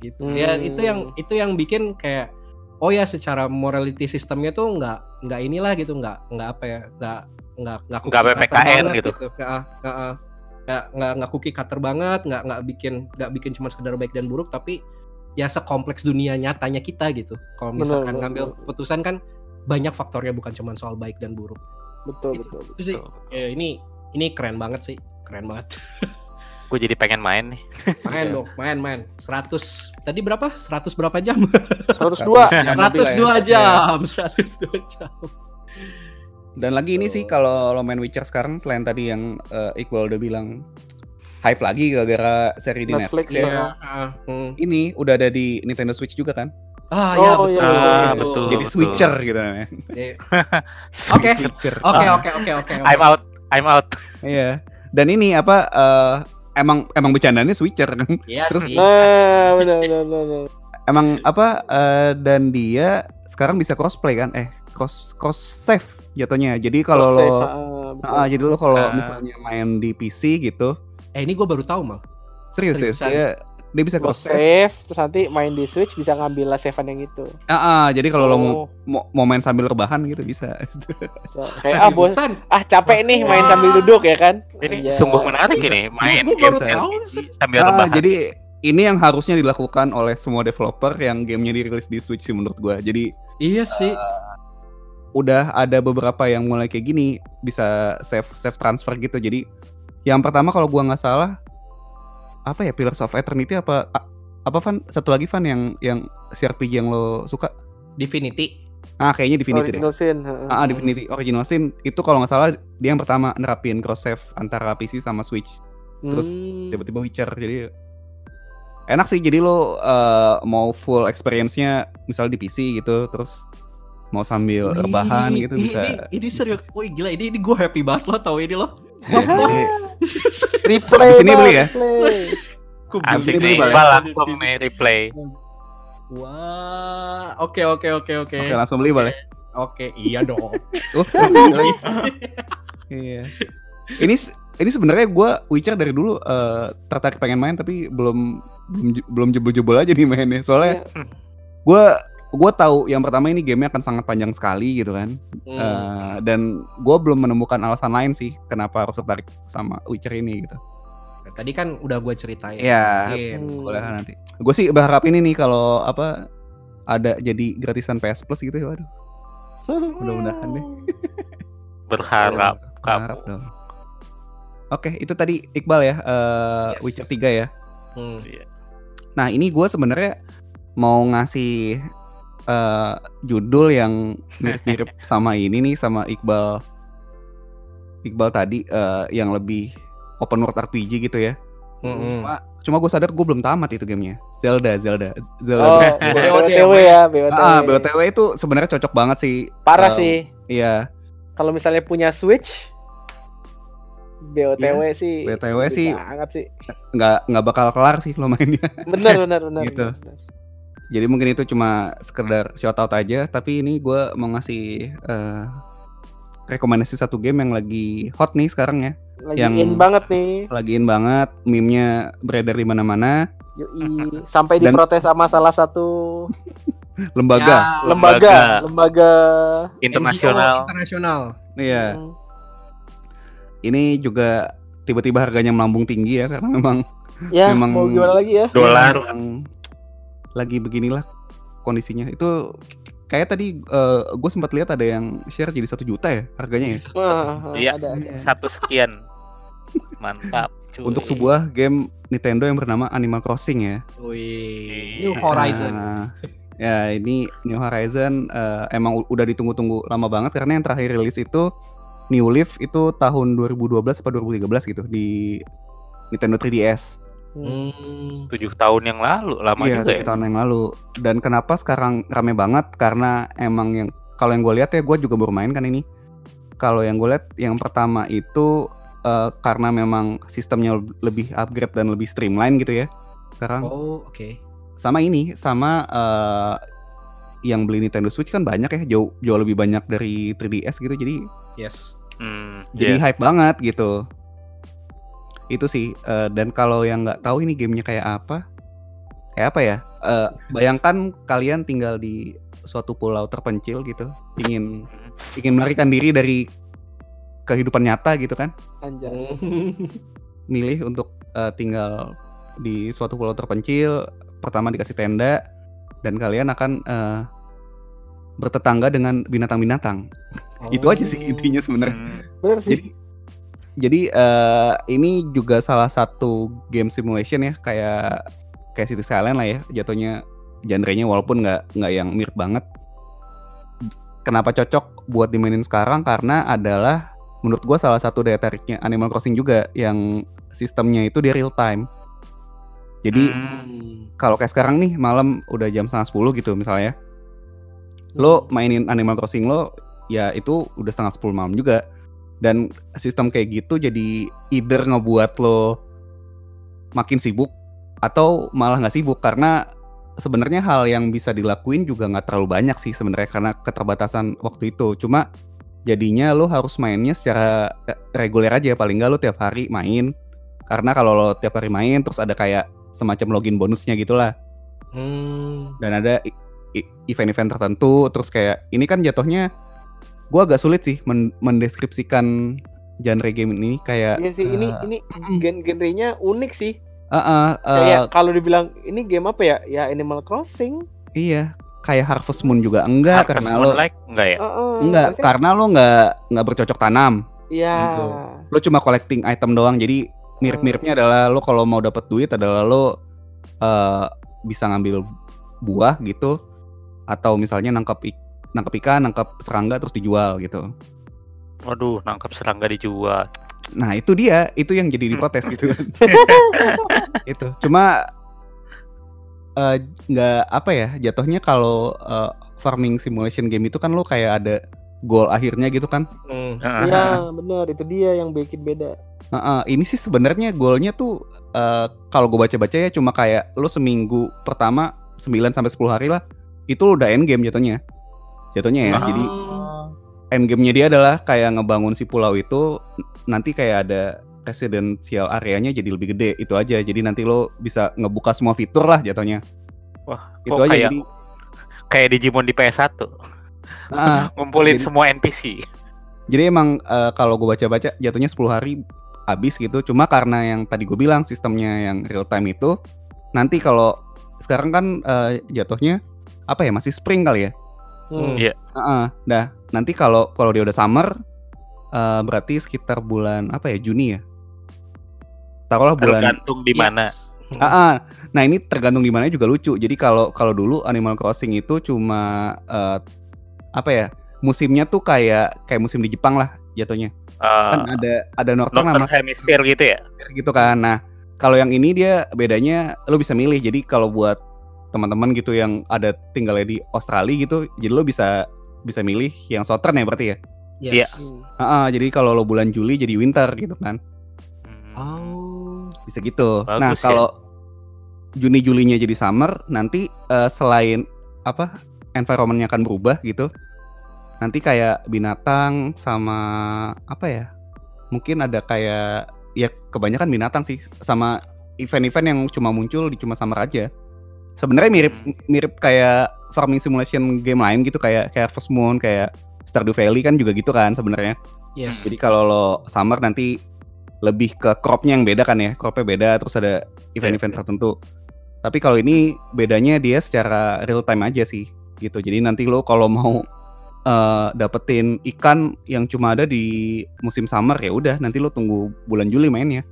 gitu ya Hmm. itu yang itu yang bikin kayak oh ya secara morality sistemnya tuh nggak nggak inilah gitu nggak nggak apa ya nggak nggak nggak Nggak PPKN banget gitu. Nggak, nggak, nggak nggak nggak cookie cutter banget nggak nggak bikin nggak bikin cuma sekedar baik dan buruk tapi ya sekompleks dunia nyatanya kita gitu kalau misalkan bener, ngambil bener. keputusan kan banyak faktornya bukan cuma soal baik dan buruk betul Itu. betul itu sih ya, ini ini keren banget sih keren banget [laughs] Gue jadi pengen main nih. [laughs] main Iya. dong main main 100 tadi berapa 100 berapa jam 102 Jam lebih lah 102 ya. jam [laughs] 102 jam Dan lagi ini sih kalau lo main Witcher sekarang selain tadi yang eh, Iqbal udah bilang hype lagi gara-gara seri di Netflix, Netflix, ya. hmm. Ini udah ada di Nintendo Switch juga kan? ah Oh, ya iya, betul iya, Ah, iya. betul. Jadi Switcher gitu namanya. Iya. [laughs] Oke. Switcher. Oke oke oke oke. oke. I'm out. I'm out. Iya. Dan ini apa eh, emang emang bercandanya Switcher kan? Iya Terus- sih. nah benar benar benar Emang apa eh, dan dia sekarang bisa crossplay kan? Eh, cross cross save jatuhnya. Jadi kalau lo ah. Ah, jadi lo kalau Ah. misalnya main di PC gitu, Eh ini gue baru tahu mal. serius ya, Seriusan? dia dia bisa cross save. save terus nanti main di Switch bisa ngambil save yang itu Ah, ah, jadi kalau lo mau, Oh, mau mau main sambil rebahan gitu bisa. so, kayak ah bos Seriusan? ah capek nih main sambil duduk ya kan Ini Iya. sungguh menarik ini main Gue baru biasa. tahu. sambil Ah, rebahan. jadi ini yang harusnya dilakukan oleh semua developer yang gamenya dirilis di Switch sih menurut gua. Jadi Iya sih. udah ada beberapa yang mulai kayak gini bisa save save transfer gitu. Jadi yang pertama kalau gua nggak salah apa ya Pillars of Eternity apa a- apa Van satu lagi Van yang yang CRPG yang lo suka? Divinity. Ah kayaknya Divinity deh. original scene heeh. Ah, Divinity Original Sin itu kalau nggak salah dia yang pertama nerapin cross save antara PC sama Switch. terus Hmm. Tiba-tiba Witcher jadi enak sih jadi lo eh, mau full experience-nya misal di PC gitu terus mau sambil Wih, rebahan gitu ini, bisa. Ini, ini serius. Wih gila ini ini gue happy banget lo tau ini lo. Iya, replay Abis ini beli ya? Asik nih. langsung nih replay. Wah, oke oke oke oke. Oke langsung beli boleh. Oke, iya dong. [laughs] [laughs] Oh, beli. Iya. Ini ini sebenarnya gue Witcher dari dulu eh, tertarik pengen main tapi belum belum belum jebol-jebol aja nih mainnya. Soalnya Iya. gue gue tahu yang pertama ini gamenya akan sangat panjang sekali gitu kan. Hmm. Eh, dan gue belum menemukan alasan lain sih kenapa harus tertarik sama Witcher ini gitu. Tadi kan udah gue ceritain. Iya. Hmm. boleh nanti. Gue sih berharap ini nih kalau apa ada jadi gratisan PS Plus gitu ya, waduh. [laughs] Mudah-mudahan deh. Berharap Berharap kamu. dong. Oke, itu tadi Iqbal ya, eh, Yes. Witcher 3 ya. Hmm. Nah, ini gue sebenarnya mau ngasih eh, judul yang mirip-mirip [laughs] sama ini nih sama Iqbal. Iqbal tadi eh, yang lebih open world RPG gitu ya. Mm-mm. Cuma, cuma gue sadar gue belum tamat itu gamenya. Zelda, Zelda, Zelda. Oh, [laughs] BOTW. Ya, BOTW. ah, BOTW itu sebenarnya cocok banget sih. Parah Um, sih. Iya, Kalau misalnya punya Switch, BOTW sih. BOTW sih. banget sih. nggak nggak bakal kelar sih lo mainnya. Bener bener bener. [laughs] Gitu. bener. Jadi mungkin itu cuma sekedar shout out aja. Tapi ini gue mau ngasih eh, rekomendasi satu game yang lagi hot nih sekarang ya. Lagi Yang- in banget nih. Lagi in banget, meme-nya beredar di mana-mana. Yoi. Sampai Dan- diprotes sama salah satu [laughs] Lembaga. Ya, lembaga, lembaga. Internasional. NGO internasional. Iya. Hmm. Ini juga tiba-tiba harganya melambung tinggi ya karena memang Ya, Memang- mau gimana lagi ya? Dolar. Lagi beginilah kondisinya. Itu kayak tadi gue sempat lihat ada yang share jadi satu juta ya harganya ya. Iya. ada, ada. Satu sekian. Mantap. cuy. Untuk sebuah game Nintendo yang bernama Animal Crossing ya. Wih. New New Horizon. Nah, ya ini New Horizon eh, emang udah ditunggu-tunggu lama banget karena yang terakhir rilis itu New Leaf itu tahun 2012 atau 2013 gitu di Nintendo 3DS. Hmm. Hmm. tujuh tahun yang lalu lama iya, juga tujuh ya. tahun yang lalu. Dan kenapa sekarang rame banget? Karena emang yang kalau yang gue lihat ya gue juga baru main kan ini. Kalau yang gue lihat yang pertama itu eh, karena memang sistemnya lebih upgrade dan lebih streamline gitu ya. Sekarang Oh, oke. sama ini sama eh, yang beli Nintendo Switch kan banyak ya jauh jauh lebih banyak dari 3DS gitu jadi Yes. Hmm, jadi iya. hype banget gitu itu sih eh, dan kalau yang nggak tahu ini gamenya kayak apa kayak apa ya? Eh, bayangkan kalian tinggal di suatu pulau terpencil gitu ingin ingin melarikan diri dari kehidupan nyata gitu kan? Anjay. [laughs] milih untuk eh, tinggal di suatu pulau terpencil pertama dikasih tenda dan kalian akan eh, bertetangga dengan binatang-binatang. [laughs] Itu aja sih intinya sebenarnya. Hmm, Bener sih. jadi jadi eh, ini juga salah satu game simulation ya kayak kayak City Skyline lah ya jatuhnya genrenya walaupun nggak nggak yang mirip banget. Kenapa cocok buat dimainin sekarang? Karena adalah menurut gua salah satu daya tariknya Animal Crossing juga yang sistemnya itu di real time. Jadi hmm, kalau kayak sekarang nih malam udah jam setengah sepuluh gitu misalnya lo mainin Animal Crossing lo ya itu udah setengah sepuluh malam juga dan sistem kayak gitu jadi either ngebuat lo makin sibuk atau malah nggak sibuk. Karena sebenarnya hal yang bisa dilakuin juga nggak terlalu banyak sih sebenarnya karena keterbatasan waktu itu. Cuma jadinya lo harus mainnya secara re- reguler aja. Paling nggak lo tiap hari main. Karena kalau lo tiap hari main terus ada kayak semacam login bonusnya gitulah. Hmm. dan ada event-event tertentu terus kayak ini kan jatuhnya gua agak sulit sih men- mendeskripsikan genre game ini kayak Iya sih, ini eh, ini gen genrenya unik sih. eh, eh, eh, Kayak kalau dibilang ini game apa ya? Ya Animal Crossing. iya kayak Harvest Moon juga enggak Harvest karena Moon lo like enggak ya? Heeh, enggak berarti- karena lo nggak nggak bercocok tanam Iya. gitu. lo cuma collecting item doang jadi mirip-miripnya adalah lo kalau mau dapat duit adalah lo eh, bisa ngambil buah gitu atau misalnya nangkap nangkap ikan nangkap serangga terus dijual gitu Waduh, nangkap serangga dijual. Nah itu dia, itu yang jadi diprotes gitu kan. [laughs] [laughs] itu cuma eh, nggak apa ya jatuhnya kalau eh, farming simulation game itu kan lo kayak ada goal akhirnya gitu kan. Hmm. Iya, benar itu dia yang bikin beda. Heeh, ini sih sebenarnya goalnya tuh eh, kalau gue baca-baca ya cuma kayak lo seminggu pertama 9 sampai 10 hari lah itu lo udah end game jatuhnya. Jatuhnya ya. Ah. Jadi end game-nya dia adalah kayak ngebangun si pulau itu nanti kayak ada residential areanya jadi lebih gede itu aja jadi nanti lo bisa ngebuka semua fitur lah jatuhnya Wah, itu aja kayak jadi kayak Digimon di PS1. Ah, [laughs] Ngumpulin Jadi- semua NPC. jadi emang eh, kalau gue baca-baca jatuhnya 10 hari habis gitu. Cuma karena yang tadi gue bilang sistemnya yang real time itu nanti kalau sekarang kan eh, jatuhnya apa ya masih spring kali ya. Hmm. Iya. Heeh. Nah, nanti kalau kalau dia udah summer eh, berarti sekitar bulan apa ya Juni ya. Taruhlah bulan Tergantung di mana. Yes. Ah, ah. nah ini tergantung di mana juga lucu. Jadi kalau kalau dulu Animal Crossing itu cuma eh, apa ya musimnya tuh kayak kayak musim di Jepang lah jatuhnya. Eh, Kan ada ada Northern Northern sama Hemisphere gitu ya. gitu kan. Nah kalau yang ini dia bedanya lo bisa milih. Jadi kalau buat teman-teman gitu yang ada tinggalnya di Australia gitu, jadi lo bisa bisa milih yang Southern ya berarti ya. Iya. Yes. Hmm. Ah, ah, jadi kalau lo bulan Juli jadi winter gitu kan. Hmm. Oh. bisa gitu. Bagus nah ya. kalau Juni Julinya jadi summer, nanti eh, selain apa environmentnya akan berubah gitu, nanti kayak binatang sama apa ya? Mungkin ada kayak ya kebanyakan binatang sih sama event-event yang cuma muncul di cuma summer aja. Sebenarnya mirip mirip kayak farming simulation game lain gitu kayak kayak Harvest Moon, kayak Stardew Valley kan juga gitu kan sebenarnya. Yes. Jadi kalau lo summer nanti lebih ke cropnya yang beda kan ya, cropnya beda terus ada event-event tertentu. Tapi kalau ini bedanya dia secara real time aja sih gitu. Jadi nanti lo kalau mau eh, dapetin ikan yang cuma ada di musim summer ya udah nanti lo tunggu bulan Juli mainnya.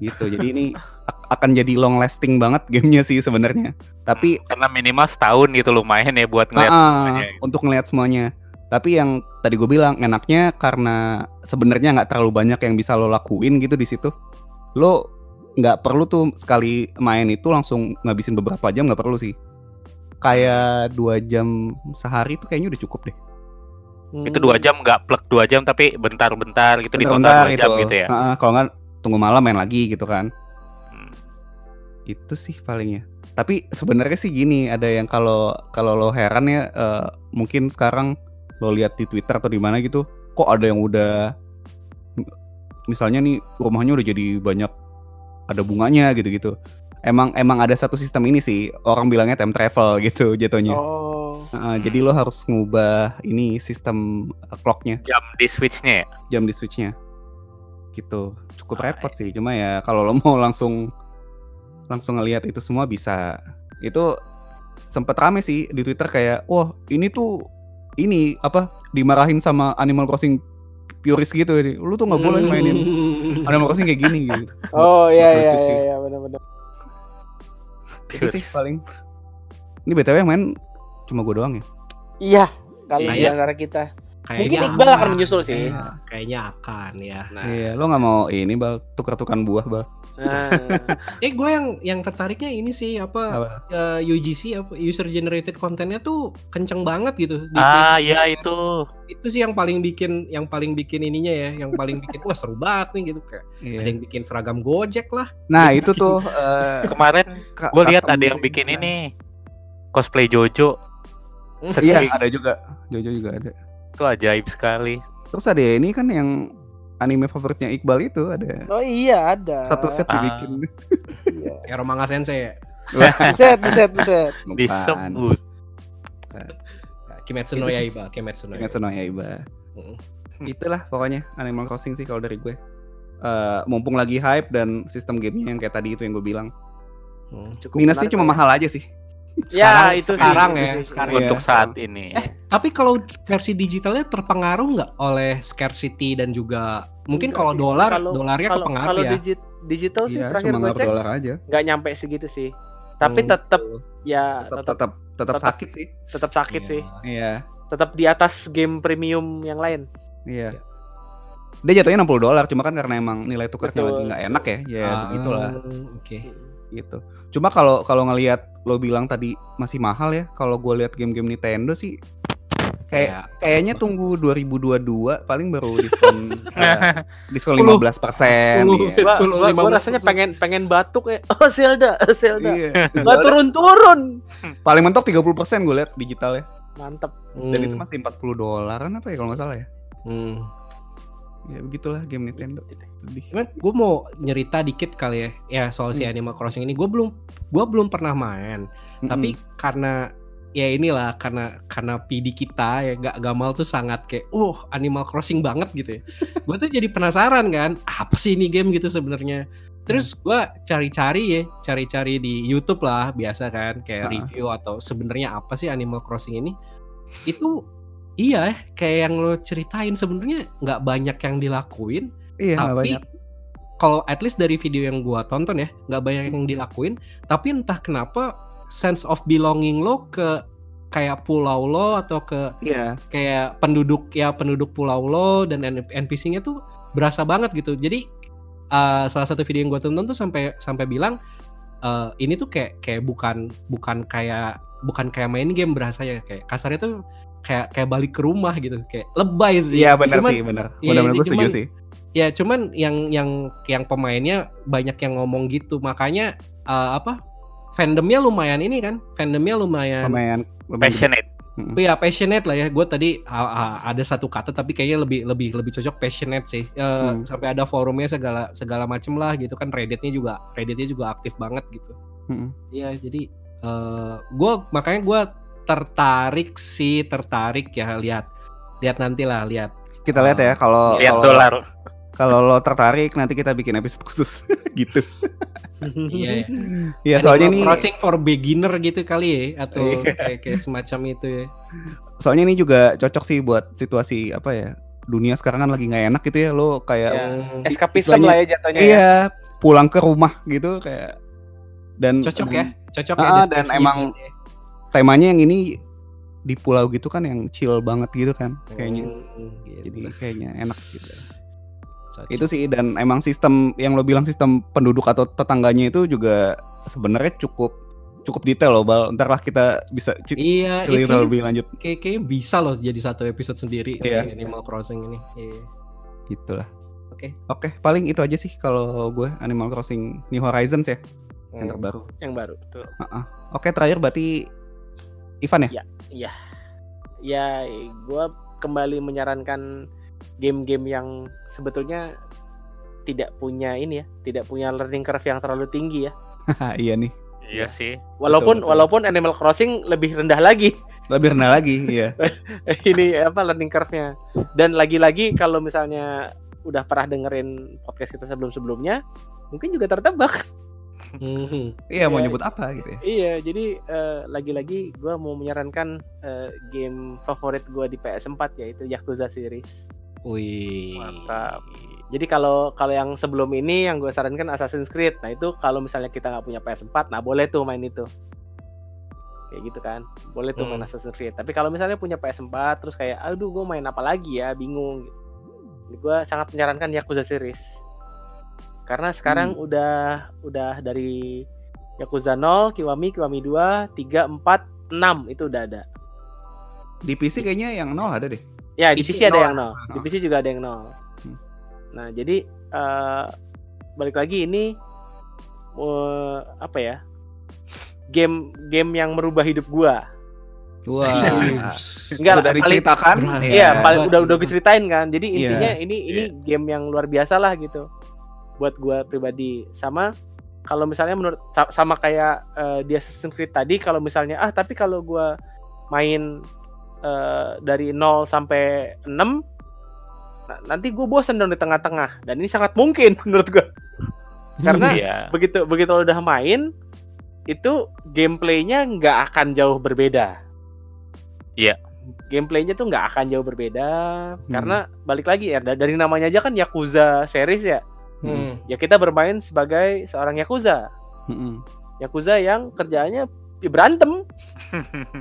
Gitu. Jadi ini [laughs] akan jadi long lasting banget gamenya sih sebenarnya. Tapi karena minimal setahun gitu lumayan ya buat ngeliat Ah, semuanya. untuk ngelihat semuanya. Tapi yang tadi gue bilang enaknya karena sebenarnya nggak terlalu banyak yang bisa lo lakuin gitu di situ. Lo nggak perlu tuh sekali main itu langsung ngabisin beberapa jam nggak perlu sih. Kayak dua jam sehari tuh kayaknya udah cukup deh. Hmm. Itu dua jam nggak plek dua jam tapi bentar-bentar gitu di total dua jam gitu ya. Ah, kalau nggak tunggu malam main lagi gitu kan. Itu sih palingnya. Tapi sebenarnya sih gini, ada yang kalau kalau lo heran ya eh, mungkin sekarang lo lihat di Twitter atau di mana gitu, kok ada yang udah misalnya nih rumahnya udah jadi banyak ada bunganya gitu-gitu. Emang emang ada satu sistem ini sih, orang bilangnya time travel gitu [laughs] jatuhnya. Oh. Heeh, jadi lo harus ngubah ini sistem eh, clocknya, Jam di switchnya ya. jam di switchnya. Gitu. Cukup Ah, repot sih, cuma ya kalau lo mau langsung langsung ngelihat itu semua bisa. Itu sempet rame sih di Twitter kayak, wah ini tuh ini apa dimarahin sama Animal Crossing purist gitu ini. Lu tuh nggak boleh mainin Animal Crossing kayak gini gitu. [laughs] Oh iya iya sih. iya iya benar-benar. Itu sih paling. Ini BTW yang main cuma gue doang ya. Iya, kalau di Saya- antara kita. Kayaknya Mungkin Iqbal akan menyusul sih. Kayaknya, kayaknya akan ya. Nah, Iya, lo nggak mau ini bal tukar-tukan buah bal. nah. [laughs] Eh gue yang yang tertariknya ini sih apa, Apa? eh, UGC apa user generated kontennya tuh kenceng banget gitu. Di Ah iya itu. Itu sih yang paling bikin yang paling bikin ininya ya, yang paling bikin wah seru banget nih gitu kayak ada Iya. yang bikin seragam Gojek lah. Nah itu tuh eh, Kemarin gue lihat ada yang bikin ini cosplay Jojo. Iya Sedih. ada juga, Jojo juga ada. Itu ajaib sekali. Terus ada ini kan yang anime favoritnya Iqbal itu ada Oh iya ada. satu set Ah. dibikin. Iya. [laughs] Ya Romanga Sensei, Buset, buset, buset. Bukan. Disebut. Kimetsu no. Yaiba, Kimetsu no Kimetsu no Yaiba. Mm. Itulah pokoknya Animal Crossing sih kalau dari gue. Eh, mumpung lagi hype dan sistem gamenya yang kayak tadi itu yang gue bilang. Mm. Cukup Minusnya cuma lah mahal aja sih. Ya, itu sih, sekarang itu ya, sih. sekarang. Iya. Untuk saat ini. Eh, Tapi kalau versi digitalnya terpengaruh nggak oleh scarcity dan juga mungkin Enggak kalau sih. dolar Kalau- dolarnya Kalau kepengaruh kalau ya. digit, digital sih Iya, terakhir cuma gue cek dolar aja. nggak nyampe segitu sih. Tapi Hmm. tetap ya Tetap tetap tetap sakit sih. tetap sakit Iya. sih. Iya. Tetap di atas game premium yang lain. Iya. Dia jatuhnya 60 dolar, cuma kan karena emang nilai tukarnya lagi nggak enak ya, ya Ah, begitulah Oke. Gitu. Cuma kalau kalau ngelihat lo bilang tadi masih mahal ya, kalau gue lihat game-game Nintendo sih kayak Kayak kayaknya tunggu 2022 paling baru diskon [laughs] eh, diskon 10. 15 persen. Sepuluh. Iya. Gua, 10, gua, gua 15%. rasanya pengen pengen batuk ya. Oh Zelda, Zelda. Iya. [laughs] Nggak turun-turun. Paling mentok 30 persen gue lihat digital ya. Mantep. Dan itu Hmm. masih 40 dolaran apa ya kalau nggak salah ya. Hmm. Ya begitulah game Nintendo. Sedih. Cuman gue mau nyerita dikit kali ya, ya soal si Hmm. Animal Crossing ini. Gue belum, gue belum pernah main. Tapi karena ya inilah karena karena PD kita ya gak Gamal tuh sangat kayak oh Animal Crossing banget gitu ya. [laughs] gue tuh jadi penasaran kan apa sih ini game gitu sebenarnya. Terus gue cari-cari ya, cari-cari di YouTube lah biasa kan kayak Ah. review atau sebenarnya apa sih Animal Crossing ini. Itu iya kayak yang lo ceritain sebenarnya nggak banyak yang dilakuin Iya, tapi kalau at least dari video yang gua tonton ya nggak banyak yang dilakuin tapi entah kenapa sense of belonging lo ke kayak pulau lo atau ke Iya, kayak penduduk ya penduduk pulau lo dan NPC-nya tuh berasa banget gitu. Jadi uh, salah satu video yang gua tonton tuh sampai sampai bilang uh, ini tuh kayak kayak bukan bukan kayak bukan kayak main game berasanya kayak kasarnya tuh kayak kayak balik ke rumah gitu kayak lebay sih iya benar sih, benar. Iya, Benar-benar gue setuju sih. Ya cuman yang yang yang pemainnya banyak yang ngomong gitu makanya uh, apa fandomnya lumayan ini kan fandomnya lumayan Lumayan, lumayan Passionate. ya passionate lah ya gue tadi ah, ada satu kata tapi kayaknya lebih lebih lebih cocok passionate sih Eh, Hmm. sampai ada forumnya segala segala macem lah gitu kan redditnya juga redditnya juga aktif banget gitu. Iya jadi eh gue makanya gue tertarik sih tertarik ya lihat lihat nanti lah lihat Kita lihat ya kalau Lihat kalau dolar. kalau lo tertarik nanti kita bikin episode khusus [laughs] gitu. iya ya. Iya, soalnya ini Crossing for beginner gitu kali ya atau Iya. kayak, kayak semacam itu ya. soalnya ini juga cocok sih buat situasi apa ya? Dunia sekarang kan lagi nggak enak gitu ya lo kayak Ya. Hmm, Eskapism lah ya jatuhnya. ya. iya pulang ke rumah gitu kayak dan cocok ya, cocok Ah, ya dan emang temanya yang ini di pulau gitu kan yang chill banget gitu kan kayaknya. Hmm, gitu. Jadi kayaknya enak gitu. Cocok. Itu sih dan emang sistem yang lo bilang sistem penduduk atau tetangganya itu juga sebenarnya cukup cukup detail loh bal. Ntar lah kita bisa ci- iya, cerita ini lebih lanjut kayak kayak bisa loh jadi satu episode sendiri Iya. si Animal Crossing ini. Iya. gitu lah. Oke. Oke, paling itu aja sih kalau gue Animal Crossing New Horizons ya yang Hmm. terbaru. Yang baru. Oke, terakhir berarti Ivan ya? Iya. Ya, gue kembali menyarankan game-game yang sebetulnya tidak punya ini ya, tidak punya learning curve yang terlalu tinggi ya. iya nih. Iya sih. Walaupun betul. walaupun Animal Crossing lebih rendah lagi Lebih rendah lagi, iya. [laughs] ini apa learning curve-nya. Dan lagi-lagi kalau misalnya udah pernah dengerin podcast kita sebelum-sebelumnya, mungkin juga tertebak. Mhm. Iya, mau Iya. nyebut apa gitu ya? Iya, jadi eh, lagi-lagi gue mau menyarankan eh, game favorit gue di PS4 yaitu Yakuza series. Wih. Mantap. Jadi kalau kalau yang sebelum ini yang gue sarankan Assassin's Creed. Nah itu kalau misalnya kita nggak punya PS4, nah boleh tuh main itu. Kayak gitu kan, boleh tuh main Hmm. Assassin's Creed. Tapi kalau misalnya punya PS4 terus kayak, aduh gue main apa lagi ya, bingung. Gue sangat menyarankan Yakuza series. Karena sekarang udah udah dari Yakuza 0, Kiwami, Kiwami 2, 3, 4, 6 itu udah ada. Di PC kayaknya yang nol ada deh. Ya di PC PC ada nol. yang nol, di PC juga ada yang nol. Hmm. Nah jadi eh, balik lagi ini eh, apa ya? Game game yang merubah hidup gua. Wah. Enggak Sudah paling- diceritakan. Berat. ya. Iya, paling Gua- udah udah gue ceritain kan. Jadi Iya. intinya ini ini game yang luar biasa lah gitu. Buat gua pribadi. Sama kalau misalnya menurut sa- sama kayak eh, di Assassin's Creed tadi kalau misalnya ah tapi kalau gua main eh, dari 0 sampai 6 na- nanti gue bosen dong di tengah-tengah dan ini sangat mungkin [laughs] menurut gua. Karena Iya. begitu begitu lo udah main itu gameplaynya nggak akan jauh berbeda. Iya. Gameplaynya tuh nggak akan jauh berbeda karena balik lagi ya da- dari namanya aja kan Yakuza series ya. Hmm. Ya kita bermain sebagai seorang Yakuza. Mm-mm. Yakuza yang kerjaannya ya berantem,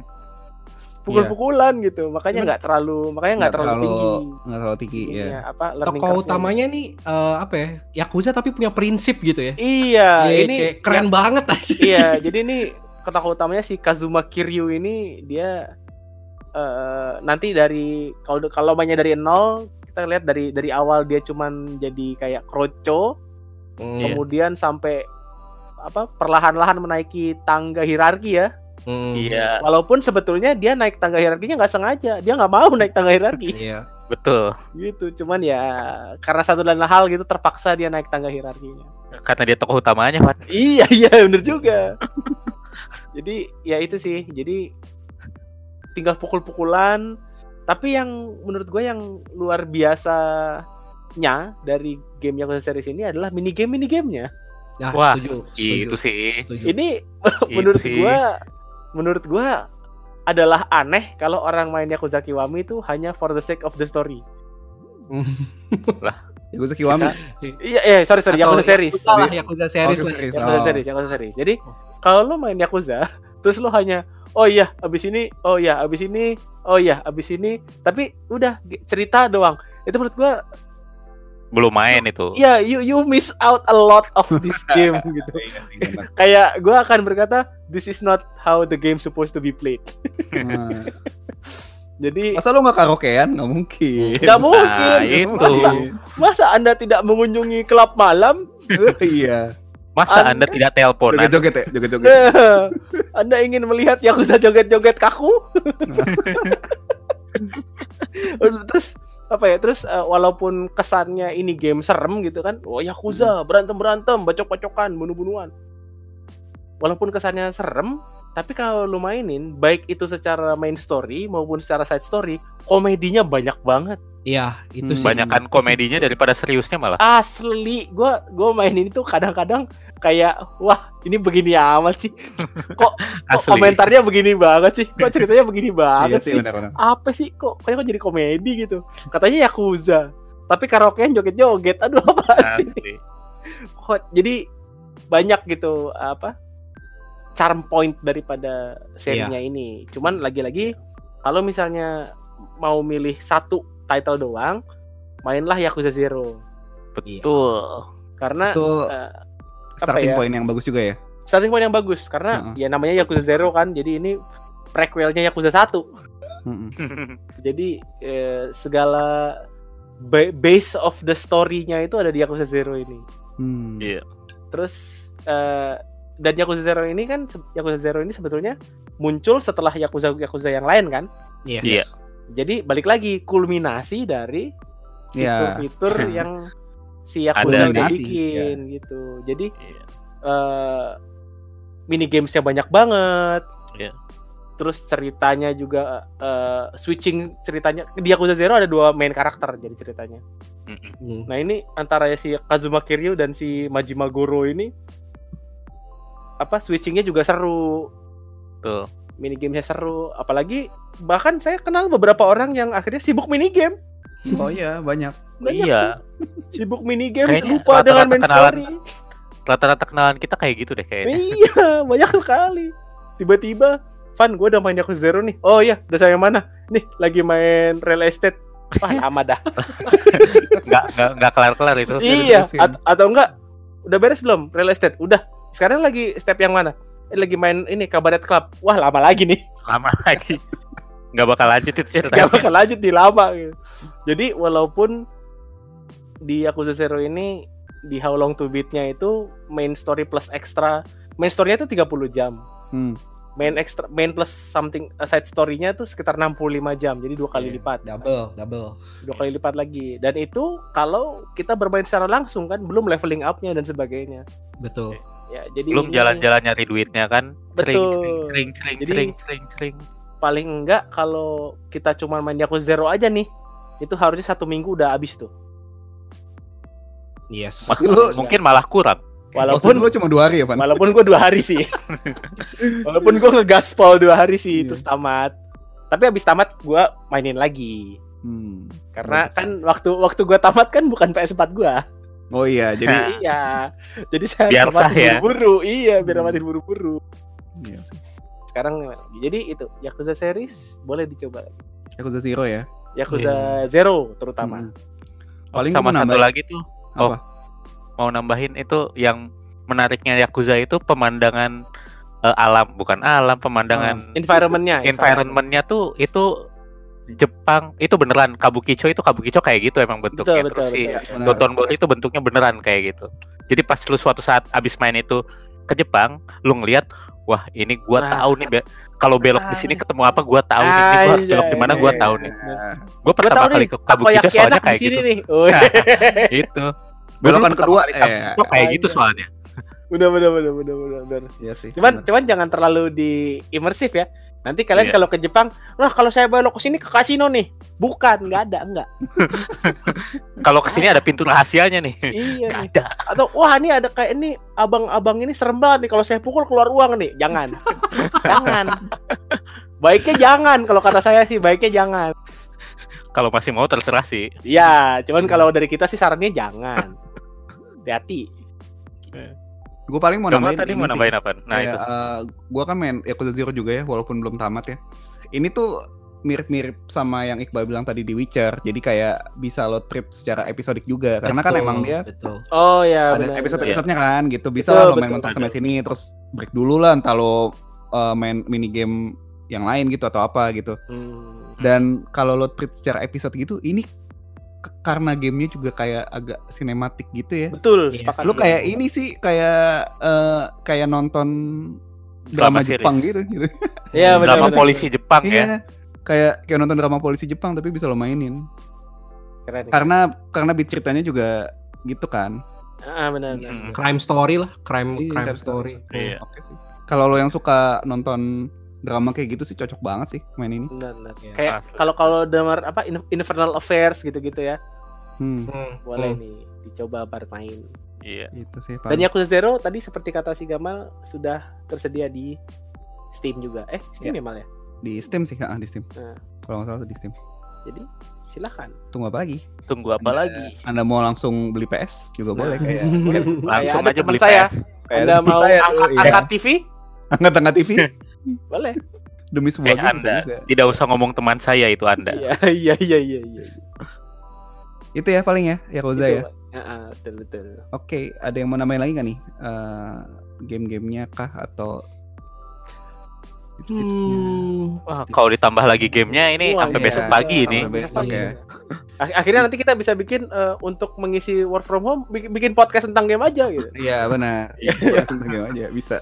[laughs] pukul-pukulan gitu. Makanya nggak terlalu makanya nggak terlalu, tinggi. nggak terlalu tinggi ya. Iya, apa Tokoh utamanya nih eh, apa ya? Yakuza tapi punya prinsip gitu ya. Iya, Iya, ini kayak keren banget aja. iya [laughs] jadi ini tokoh utamanya si Kazuma Kiryu ini dia eh nanti dari kalau kalau mainnya dari nol kita lihat dari dari awal dia cuman jadi kayak kroco Hmm. kemudian sampai apa perlahan-lahan menaiki tangga hierarki ya Hmm. Iya, walaupun sebetulnya dia naik tangga hierarkinya nggak sengaja dia nggak mau naik tangga hierarki Iya. betul. gitu cuman ya karena satu dan lain hal gitu terpaksa dia naik tangga hierarkinya Karena dia tokoh utamanya, Pak. Iya iya bener juga. jadi ya itu sih. Jadi tinggal pukul-pukulan. Tapi yang menurut gue yang luar biasanya dari game Yakuza series ini adalah mini game mini gamenya. Nah, Wah, setuju, setuju, Itu sih. setuju. Ini Itu [laughs] menurut gua menurut gua adalah aneh kalau orang main Yakuza Kiwami itu hanya for the sake of the story. Yakuza Kiwami. Iya, iya, sorry sorry, Atau Yakuza series. Yakuza lah, Yakuza series Yakuza lah. series. Yakuza Oh. series, Yakuza series. Jadi kalau lo main Yakuza, terus lo hanya oh iya, abis ini, oh iya, abis ini, oh iya, abis ini, tapi udah cerita doang. Itu menurut gua, Belum main itu. ya you you miss out a lot of this [laughs] game gitu. Iya sih, benar. Kayak gua akan berkata, this is not how the game supposed to be played. Nah, [laughs] Jadi Masa lu nggak karaokean? Nggak mungkin. nggak mungkin. Nah, itu. Masa, masa Anda tidak mengunjungi klub malam? [laughs] iya. Masa Anda- Anda tidak teleponan? Joget-joget ya, joget-joget. [laughs] Anda ingin melihat Yakuza joget-joget kaku? [laughs] Terus apa ya? Terus eh, walaupun kesannya ini game serem gitu kan, oh Yakuza berantem-berantem, bacok-bacokan, bunuh-bunuhan. Walaupun kesannya serem, tapi kalau lu mainin, baik itu secara main story maupun secara side story, komedinya banyak banget. Iya, itu Hmm. sih. Banyakan komedinya daripada seriusnya malah. Asli, gua gua mainin itu kadang-kadang kayak wah ini begini amat sih. [laughs] Kok, kok Asli. komentarnya begini banget sih? Kok ceritanya begini Iya banget sih, sih? benar-benar. Apa sih kok kayak kok jadi komedi gitu? Katanya Yakuza. Tapi karaokean joget-joget. Aduh [laughs] apa sih? Asli. Kok jadi banyak gitu apa? Charm point daripada serinya ini. Cuman lagi-lagi kalau misalnya mau milih satu title doang, mainlah Yakuza Zero. Betul. Karena Itu eh, starting ya? point yang bagus juga ya. starting point yang bagus karena ya namanya Yakuza Zero kan jadi ini prequelnya Yakuza 1 Mm-mm. [laughs] jadi eh, segala ba- base of the story-nya itu ada di Yakuza Zero ini Hmm. Iya. terus eh, dan Yakuza Zero ini kan Yakuza Zero ini sebetulnya muncul setelah Yakuza Yakuza yang lain kan Yes. Iya. jadi balik lagi kulminasi dari Iya. fitur-fitur [laughs] yang si Yakuza Ada udah bikin gitu jadi Iya. eh mini gamesnya banyak banget. Iya. Terus ceritanya juga eh, switching ceritanya di Yakuza Zero ada dua main karakter jadi ceritanya. Mm-mm. Hmm. Nah ini antara si Kazuma Kiryu dan si Majima Goro ini apa switchingnya juga seru, Betul. mini gamesnya seru. Apalagi bahkan saya kenal beberapa orang yang akhirnya sibuk mini game. Oh iya, banyak. Banyak Iya. tuh. Sibuk mini game Kayaknya lupa dengan rata-rata main kenalan story. Rata-rata kenalan kita kayak gitu deh kayaknya. Iya, banyak sekali. Tiba-tiba, Van, gue udah main Yakuza Zero nih. Oh iya, udah sampai mana? Nih, lagi main real estate. Wah, [laughs] lama dah. Nggak nggak nggak kelar-kelar itu. iya, at- atau enggak? Udah beres belum real estate? Udah. Sekarang lagi step yang mana? Eh, lagi main ini Kabaret Club. Wah, lama lagi nih. [laughs] Lama lagi. Nggak bakal lanjut itu ceritanya. Gak bakal lanjut di lama gitu. Jadi, walaupun di Yakuza Zero ini di How Long to Beat-nya itu main story plus extra. Main story-nya itu 30 jam. Hmm. main extra main plus something uh, side story-nya tuh sekitar 65 jam jadi dua kali Iya, lipat Double, double. dua kali lipat lagi dan itu kalau kita bermain secara langsung kan belum leveling up-nya dan sebagainya Betul. Ya jadi Belum ini jalan-jalan nyari duitnya kan. Sering, Betul. sering, sering, sering, Jadi- paling enggak kalau kita cuma main Yakuza Zero aja nih itu harusnya satu minggu udah habis tuh Yes. Mak- Lu- mungkin malah kurang. walaupun lu cuma dua hari ya, Pan? walaupun gue dua hari sih [laughs] walaupun gue ngegaspol dua hari sih terus tamat tapi habis tamat gue mainin lagi Hmm. karena Bagus. kan waktu waktu gue tamat kan bukan PS4 gue Oh iya, [laughs] jadi Nah. iya jadi saya Biar sah ya. buru-buru iya biar Hmm. tamatin buru-buru Iya. sekarang jadi itu Yakuza series boleh dicoba Yakuza Zero ya. Yakuza Zero terutama Hmm. Paling sama satu lagi tuh Apa? mau nambahin itu yang menariknya Yakuza itu pemandangan eh, alam bukan alam pemandangan environmentnya environmentnya tuh itu Jepang itu beneran Kabukicho itu Kabukicho kayak gitu emang bentuknya betul, terus si betul. Benar. Doton Bori itu bentuknya beneran kayak gitu jadi pas lu suatu saat abis main itu ke Jepang lu ngelihat wah ini gua Nah. tahu nih be- kalau belok di sini ketemu apa gua tahu nih, ini gua Anjay. belok di mana gua tahu nih Nah, gua pertama tahu kali nih ke Kabukicho soalnya enak di kayak sini gitu nih [laughs] oh, itu Belokan Gua dulu kedua, pertama kali eh. Kabukicho kayak gitu Anjay. soalnya udah udah udah udah udah udah Iya sih. cuman benar. cuman jangan terlalu di imersif ya Nanti kalian Iya. kalau ke Jepang, wah kalau saya belok ke sini ke kasino nih. Bukan, nggak ada, enggak. [laughs] Kalau ke sini ada pintu rahasianya nih. iya nih. ada. Atau wah ini ada kayak ini abang-abang ini serem banget nih kalau saya pukul keluar uang nih. Jangan. [laughs] jangan. Baiknya jangan kalau kata saya sih baiknya jangan. Kalau masih mau terserah sih. Ya, cuman kalau dari kita sih sarannya jangan. Hati-hati. Gue paling mau Kamu nambahin tadi mau nambahin apa? Nah Kayak, itu. eh, gua kan main Yakuza Zero juga ya, walaupun belum tamat ya. Ini tuh mirip-mirip sama yang Iqbal bilang tadi di Witcher. Jadi kayak bisa lo treat secara episodik juga. Karena kan Betul, emang dia betul. Oh ya, ada episode-episodenya kan gitu. Bisa Betul, lah lo main betul. mentok sampai sini terus break dulu lah entah lo eh, main mini game yang lain gitu atau apa gitu. Hmm. Dan kalau lo treat secara episode gitu, ini karena gamenya juga kayak agak sinematik gitu ya. Betul, Yes. sepakat. Lu kayak ini sih kayak eh, kayak nonton Drama drama. Jepang gitu gitu. [laughs] Iya, benar. Drama polisi Jepang ya. Iya. Kayak kayak nonton drama polisi Jepang tapi bisa lo mainin. Keren. Karena karena beat ceritanya juga gitu kan. Ah, benar. benar. Mm. Crime story lah, crime Iya, crime crime story. Iya. Oke sih. Kalau lo yang suka nonton drama kayak gitu sih cocok banget sih main ini. Benar, benar. Iya, Kayak kalau kalau dengar apa In- Infernal Affairs gitu-gitu ya, Hmm, Hmm, boleh hmm. nih dicoba bermain. Iya. itu sih Dan. Yakuza Zero tadi seperti kata si Gamal sudah tersedia di Steam juga. Eh, Steam ya, Mal ya? di Steam sih, ah di Steam. Nah. Kalau nggak salah di Steam. Jadi silahkan. Tunggu apa lagi? Tunggu apa lagi? Anda mau langsung beli PS juga Nah. boleh kayak. Langsung aja beli saya. PS. kayak Anda mau saya tuh, angkat, iya. angkat TV? angkat-angkat TV [laughs] Boleh. [laughs] demi sebuah Eh game Anda, juga. tidak usah ngomong teman saya itu Anda. Iya, iya, iya, iya, iya. Itu ya paling ya, Yakuza ya. Itu. Ah, ah, betul, betul. Oke, ada yang mau nambahin lagi nggak nih? Eh, game-gamenya kah atau tips-tipsnya? Hmm, Wah, kalau ditambah lagi gamenya ini Wah, sampai iya. besok pagi ini. Sampai besok ya. Ak- Akhirnya nanti kita bisa bikin eh, untuk mengisi work from home bikin, bikin podcast tentang game aja gitu. Iya benar. Tentang game aja bisa.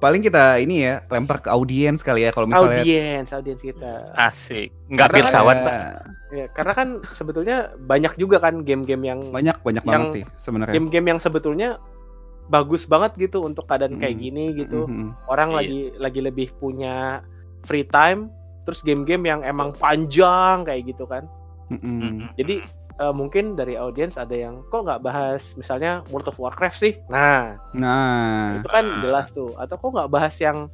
Paling kita ini ya lempar ke audiens kali ya kalau misalnya Audiens, audiens kita. Asik. Nggak kan pirsawan, ya, Pak. Ya, karena kan sebetulnya banyak juga kan game-game yang banyak banyak Yang banget sih sebenarnya. game-game yang sebetulnya bagus banget gitu untuk keadaan kayak Hmm. gini gitu. Mhm. Orang Iya. lagi lagi lebih punya free time, terus game-game yang emang panjang kayak gitu kan. Mhm. Jadi eh, mungkin dari audiens ada yang kok nggak bahas misalnya World of Warcraft sih. Nah, Nah, itu kan jelas tuh. Atau kok nggak bahas yang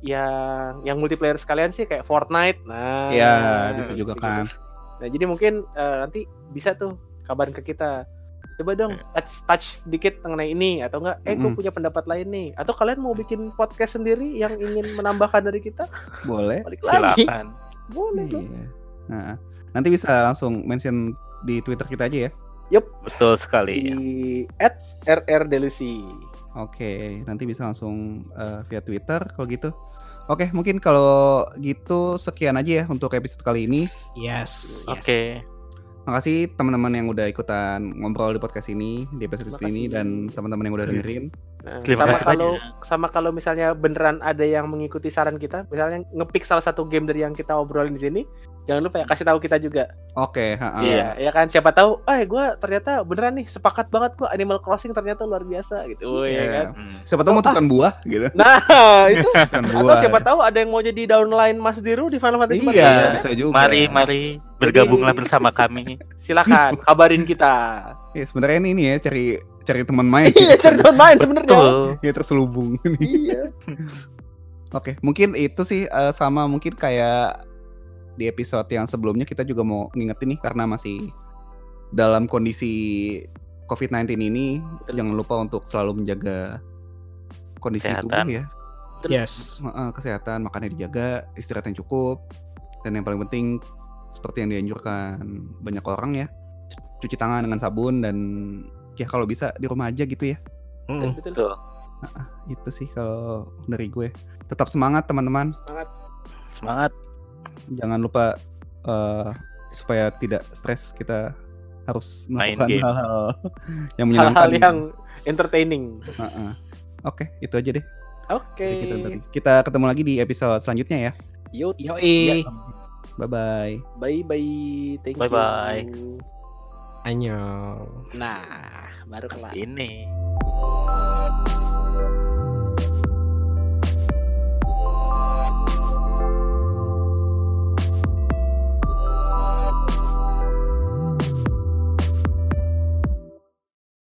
yang yang multiplayer sekalian sih kayak Fortnite. Nah, ya bisa juga gitu. kan. Nah, jadi mungkin eh, nanti bisa tuh kabarin ke kita. Coba dong touch touch sedikit mengenai ini atau enggak eh gue Mm. punya pendapat lain nih atau kalian mau bikin podcast sendiri yang ingin menambahkan dari kita Boleh. balik lagi Silakan. boleh dong Iya. Nah, nanti bisa langsung mention di Twitter kita aja ya. Betul sekali. di at rr delusi Oke, nanti bisa langsung eh, via Twitter kalau gitu. Oke, mungkin kalau gitu sekian aja ya untuk episode kali ini. yes, yes. Oke. Makasih teman-teman yang udah ikutan ngobrol di podcast ini di episode ini dan teman-teman yang udah dengerin. Nah, Terima sama kalau banyak. sama kalau misalnya beneran ada yang mengikuti saran kita misalnya ngepick salah satu game dari yang kita obrolin di sini jangan lupa ya kasih tahu kita juga Oke, ha-ha. Iya, ya kan siapa tahu, eh gue ternyata beneran nih sepakat banget gue Animal Crossing ternyata luar biasa gitu, ya Iya. kan. Hmm. Siapa tahu mau tukang buah gitu. Nah [laughs] itu [laughs] atau buah. siapa tahu ada yang mau jadi downline Mas Diru di Final Fantasy Iya, 14. bisa juga. Mari, mari bergabunglah bersama kami. [laughs] Silakan kabarin kita. Ya, sebenarnya ini, ini ya cari cari teman main. Iya, cari teman main sebenarnya. Betul. ya terselubung. Iya. [laughs] Oke, mungkin itu sih eh, sama mungkin kayak di episode yang sebelumnya kita juga mau ngingetin nih karena masih dalam kondisi COVID-19 ini Betul. jangan lupa untuk selalu menjaga kondisi Kesehatan. tubuh ya. yes. Heeh, kesehatan, makannya dijaga, istirahat yang cukup dan yang paling penting seperti yang dianjurkan banyak orang ya cuci tangan dengan sabun dan ya kalau bisa di rumah aja gitu ya. Hmm. Betul, betul. Betul. Itu sih kalau dari gue. Tetap semangat teman-teman. Semangat. jangan lupa eh, supaya tidak stres kita harus Main melakukan game. hal-hal [laughs] yang menyenangkan. Hal-hal yang entertaining. Heeh. Oke, itu aja deh. Oke. dari kita, kita ketemu lagi di episode selanjutnya ya. Yuk, Yoi. Bye bye. bye bye. Thank Bye-bye. you. Anyong. Nah, baru kelar. Ini.